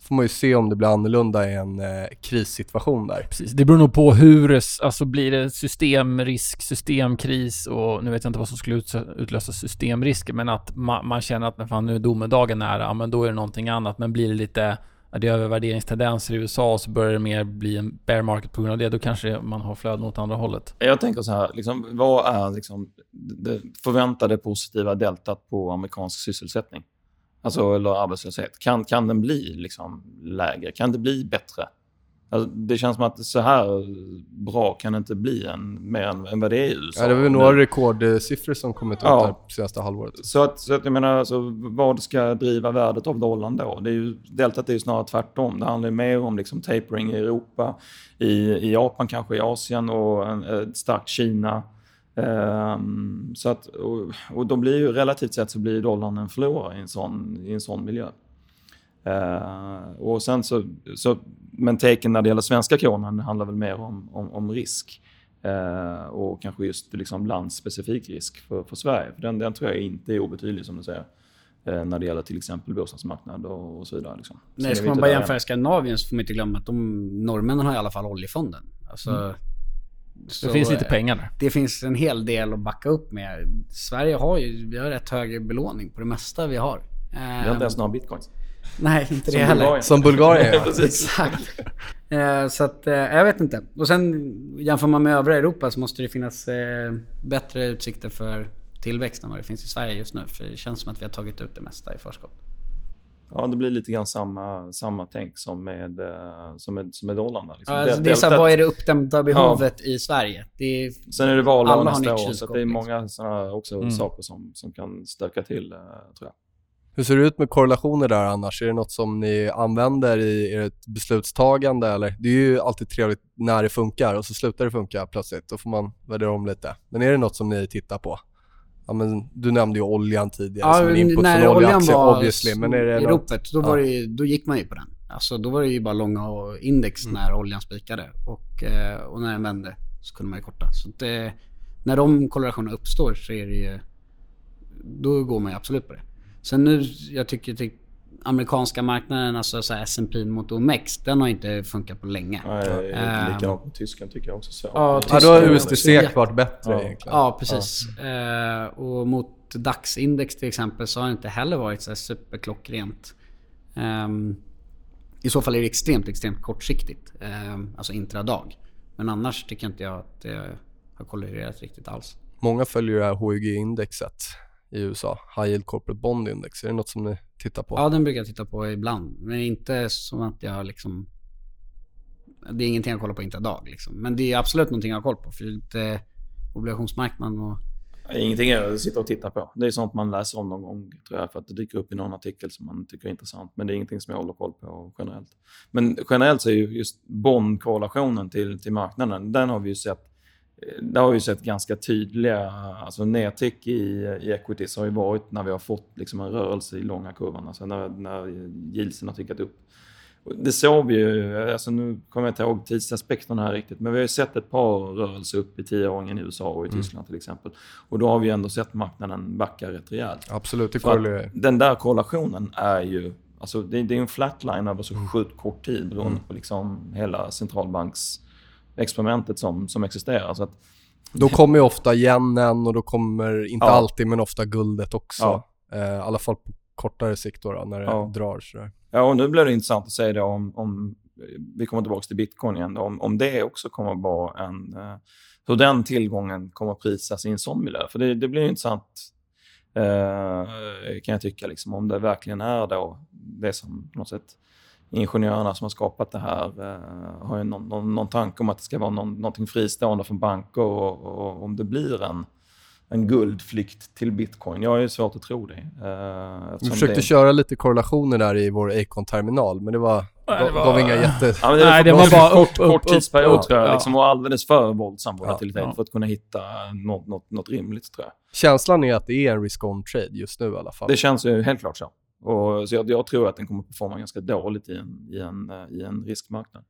får man ju se om det blir annorlunda i en eh, krissituation där. Precis. Det beror nog på hur, alltså blir det systemrisk, systemkris och nu vet jag inte vad som skulle utlösa systemrisker men att ma- man känner att fan, nu är domedagen nära, ja, men då är det någonting annat. Men blir det lite det är övervärderingstendenser i USA och så börjar det mer bli en bear market på grund av det. Då kanske man har flöden åt andra hållet. Jag tänker så här, liksom, vad är liksom, det förväntade positiva deltat på amerikansk sysselsättning? Alltså, eller arbetslöshet. Kan, kan den bli liksom, lägre? Kan det bli bättre? Alltså, det känns som att så här bra kan det inte bli än, mer än, än vad det är i USA. Ja, det var väl några rekordsiffror som kommit ut Ja. här senaste halvåret. Så att, så att jag menar, alltså, vad ska driva värdet av dollarn då? Det är ju, deltat är ju snarare tvärtom. Det handlar ju mer om liksom tapering i Europa, i, i Japan kanske, i Asien och en, ett starkt Kina. Ehm, så att, och, och då blir ju relativt sett så blir dollarn en förlorare i en sån, i en sån miljö. Ehm, och sen så, så, men taken när det gäller svenska kronan handlar väl mer om, om, om risk. Eh, och kanske just liksom landsspecifik risk för, för Sverige. För den, den tror jag inte är obetydlig som du säger. Eh, när det gäller till exempel bostadsmarknad och, och så vidare. Liksom. Nej, ska vi man bara jämföra än. Skandinavien så får man inte glömma att de norrmännen har i alla fall oljefonden. Alltså, Det så, finns lite pengar där. Det finns en hel del att backa upp med. Sverige har ju, vi har rätt hög belåning på det mesta vi har. Vi har inte ens några bitcoins. Nej, inte det Som heller. Bulgarien. Som Bulgarien, ja. Exakt. Eh, så att, eh, jag vet inte. Och sen jämför man med övriga Europa så måste det finnas eh, bättre utsikter för tillväxt än vad det finns i Sverige just nu. För det känns som att vi har tagit ut det mesta i förskott. Ja, det blir lite grann samma, samma tänk som med, som med, som med dollarn. Där, liksom. Ja, alltså, det är så här, vad är det uppdämda behovet i Sverige? Det är, Sen är det valår nästa år, så det är liksom. många sådana också Mm. saker som, som kan stöka till, tror jag. Hur ser det ut med korrelationer där annars? Är det något som ni använder i ert beslutstagande eller? Det är ju alltid trevligt när det funkar och så slutar det funka plötsligt. Då får man värdera om lite. Men är det något som ni tittar på? Ja, men du nämnde ju oljan tidigare som en input när från oljan var obviously. Men är det i något? ropet, då, Ja. var det ju, då gick man ju på den. Alltså, då var det ju bara långa och index Mm. när oljan spikade. Och, eh, och när den vände så kunde man ju korta. Så att, eh, när de korrelationerna uppstår så är det ju... Då går man ju absolut på det. Sen nu, jag tycker typ amerikanska marknaden, alltså så här S&P mot OMX, den har inte funkat på länge. Nej, Ehm. Likadant med tysken tycker jag också. Så. Ja, Ja, Tyskland då har USDC varit bättre Ja. egentligen. Ja, precis. Eh, och mot DAX-index till exempel så har det inte heller varit så här superklockrent. Ehm, I så fall är det extremt, extremt kortsiktigt. Um, alltså intradag. Men annars tycker inte jag att det har korrelerat riktigt alls. Många följer det här HYG-indexet i USA. High Yield Corporate Bond Index. Är det något som ni tittar på? Ja, den brukar jag titta på ibland. Men inte som att jag liksom... Det är ingenting jag kollar på intradag liksom. Men det är absolut någonting jag har koll på. För det är lite obligationsmarknaden och... Ingenting är att sitta och titta på. Det är sånt man läser om någon gång, tror jag, för att det dyker upp i någon artikel som man tycker är intressant. Men det är ingenting som jag håller koll på generellt. Men generellt så är ju just bondkorrelationen till, till marknaden, den har vi ju sett där har vi sett ganska tydliga alltså nedtick i, i equities har ju varit när vi har fått liksom en rörelse i långa kurvan, alltså när, när yieldsen har tickat upp. Det såg vi ju, alltså nu kommer jag inte ihåg tidsaspekterna här riktigt, men vi har ju sett ett par rörelser upp i tioåringen i USA och i Tyskland till exempel. Och då har vi ändå sett marknaden backa rätt rejält. Absolut, det korrelerar. den där korrelationen är ju, alltså det, det är en flatline över så sjukt kort tid beroende på liksom hela centralbanksexperimentet som, som existerar. Så att, Då kommer ju ofta yenen och då kommer, inte Ja. alltid, men ofta guldet också. Ja. Eh, I alla fall på kortare sikt då, då när det Ja. drar sådär. ja, och nu blir det intressant att säga då om, om vi kommer tillbaka till bitcoin igen, då, om, om det också kommer vara en, eh, hur den tillgången kommer att prisas i en sån miljö. För det, det blir intressant eh, kan jag tycka, liksom, om det verkligen är då det som på något sätt ingenjörerna som har skapat det här eh, har ju någon, någon, någon tanke om att det ska vara någon, någonting fristående från banker och, och om det blir en, en guldflykt till bitcoin. Jag har ju svårt att tro det. Eh, Vi eftersom försökte det, köra lite korrelationer där i vår Acon-terminal, men det var, Nej, det gav var- inga jätte... Ja, men det, Nej, det var bara kort, upp, upp, kort tidsperiod upp, tror jag. ja. Liksom, och alldeles för våldsam volatilitet ja. för att kunna hitta något, något, något rimligt tror jag. Känslan är att det är en risk-on trade just nu i alla fall. Det känns ju helt klart så. Och, så jag, jag tror att den kommer performa ganska dåligt i en, i en, eh, i en riskmarknad.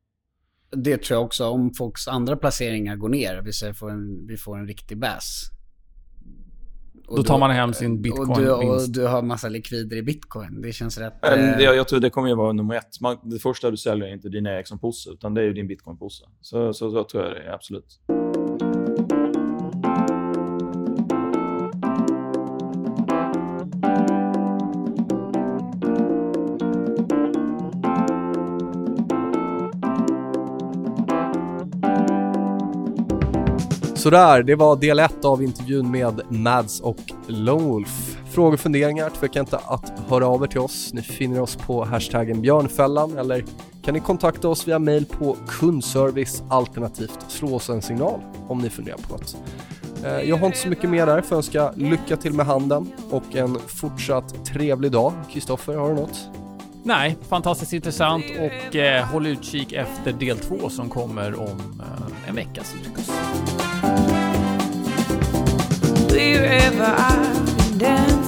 Det tror jag också. Om folks andra placeringar går ner, vi säger får en, vi får en riktig bass. Och Då tar man hem sin bitcoin Och du, och du har massa likvider i bitcoin. Det känns rätt... Men eh, jag, jag tror det kommer ju vara nummer ett. Man, det första du säljer är inte din Ericsson-påse, utan det är ju din bitcoin-påse. Så, så, så tror jag det är, absolut. Sådär, det var del ett av intervjun med Mads och Lone Wolf. Frågor och funderingar, tveka inte att höra av er till oss. Ni finner oss på hashtaggen björnfällan eller kan ni kontakta oss via mail på kundservice alternativt slå oss en signal om ni funderar på något. Eh, jag har inte så mycket mer där för att önska lycka till med handeln och en fortsatt trevlig dag. Kristoffer, har du något? Nej, fantastiskt intressant och eh, håll utkik efter del två som kommer om eh, en vecka be river I've been down.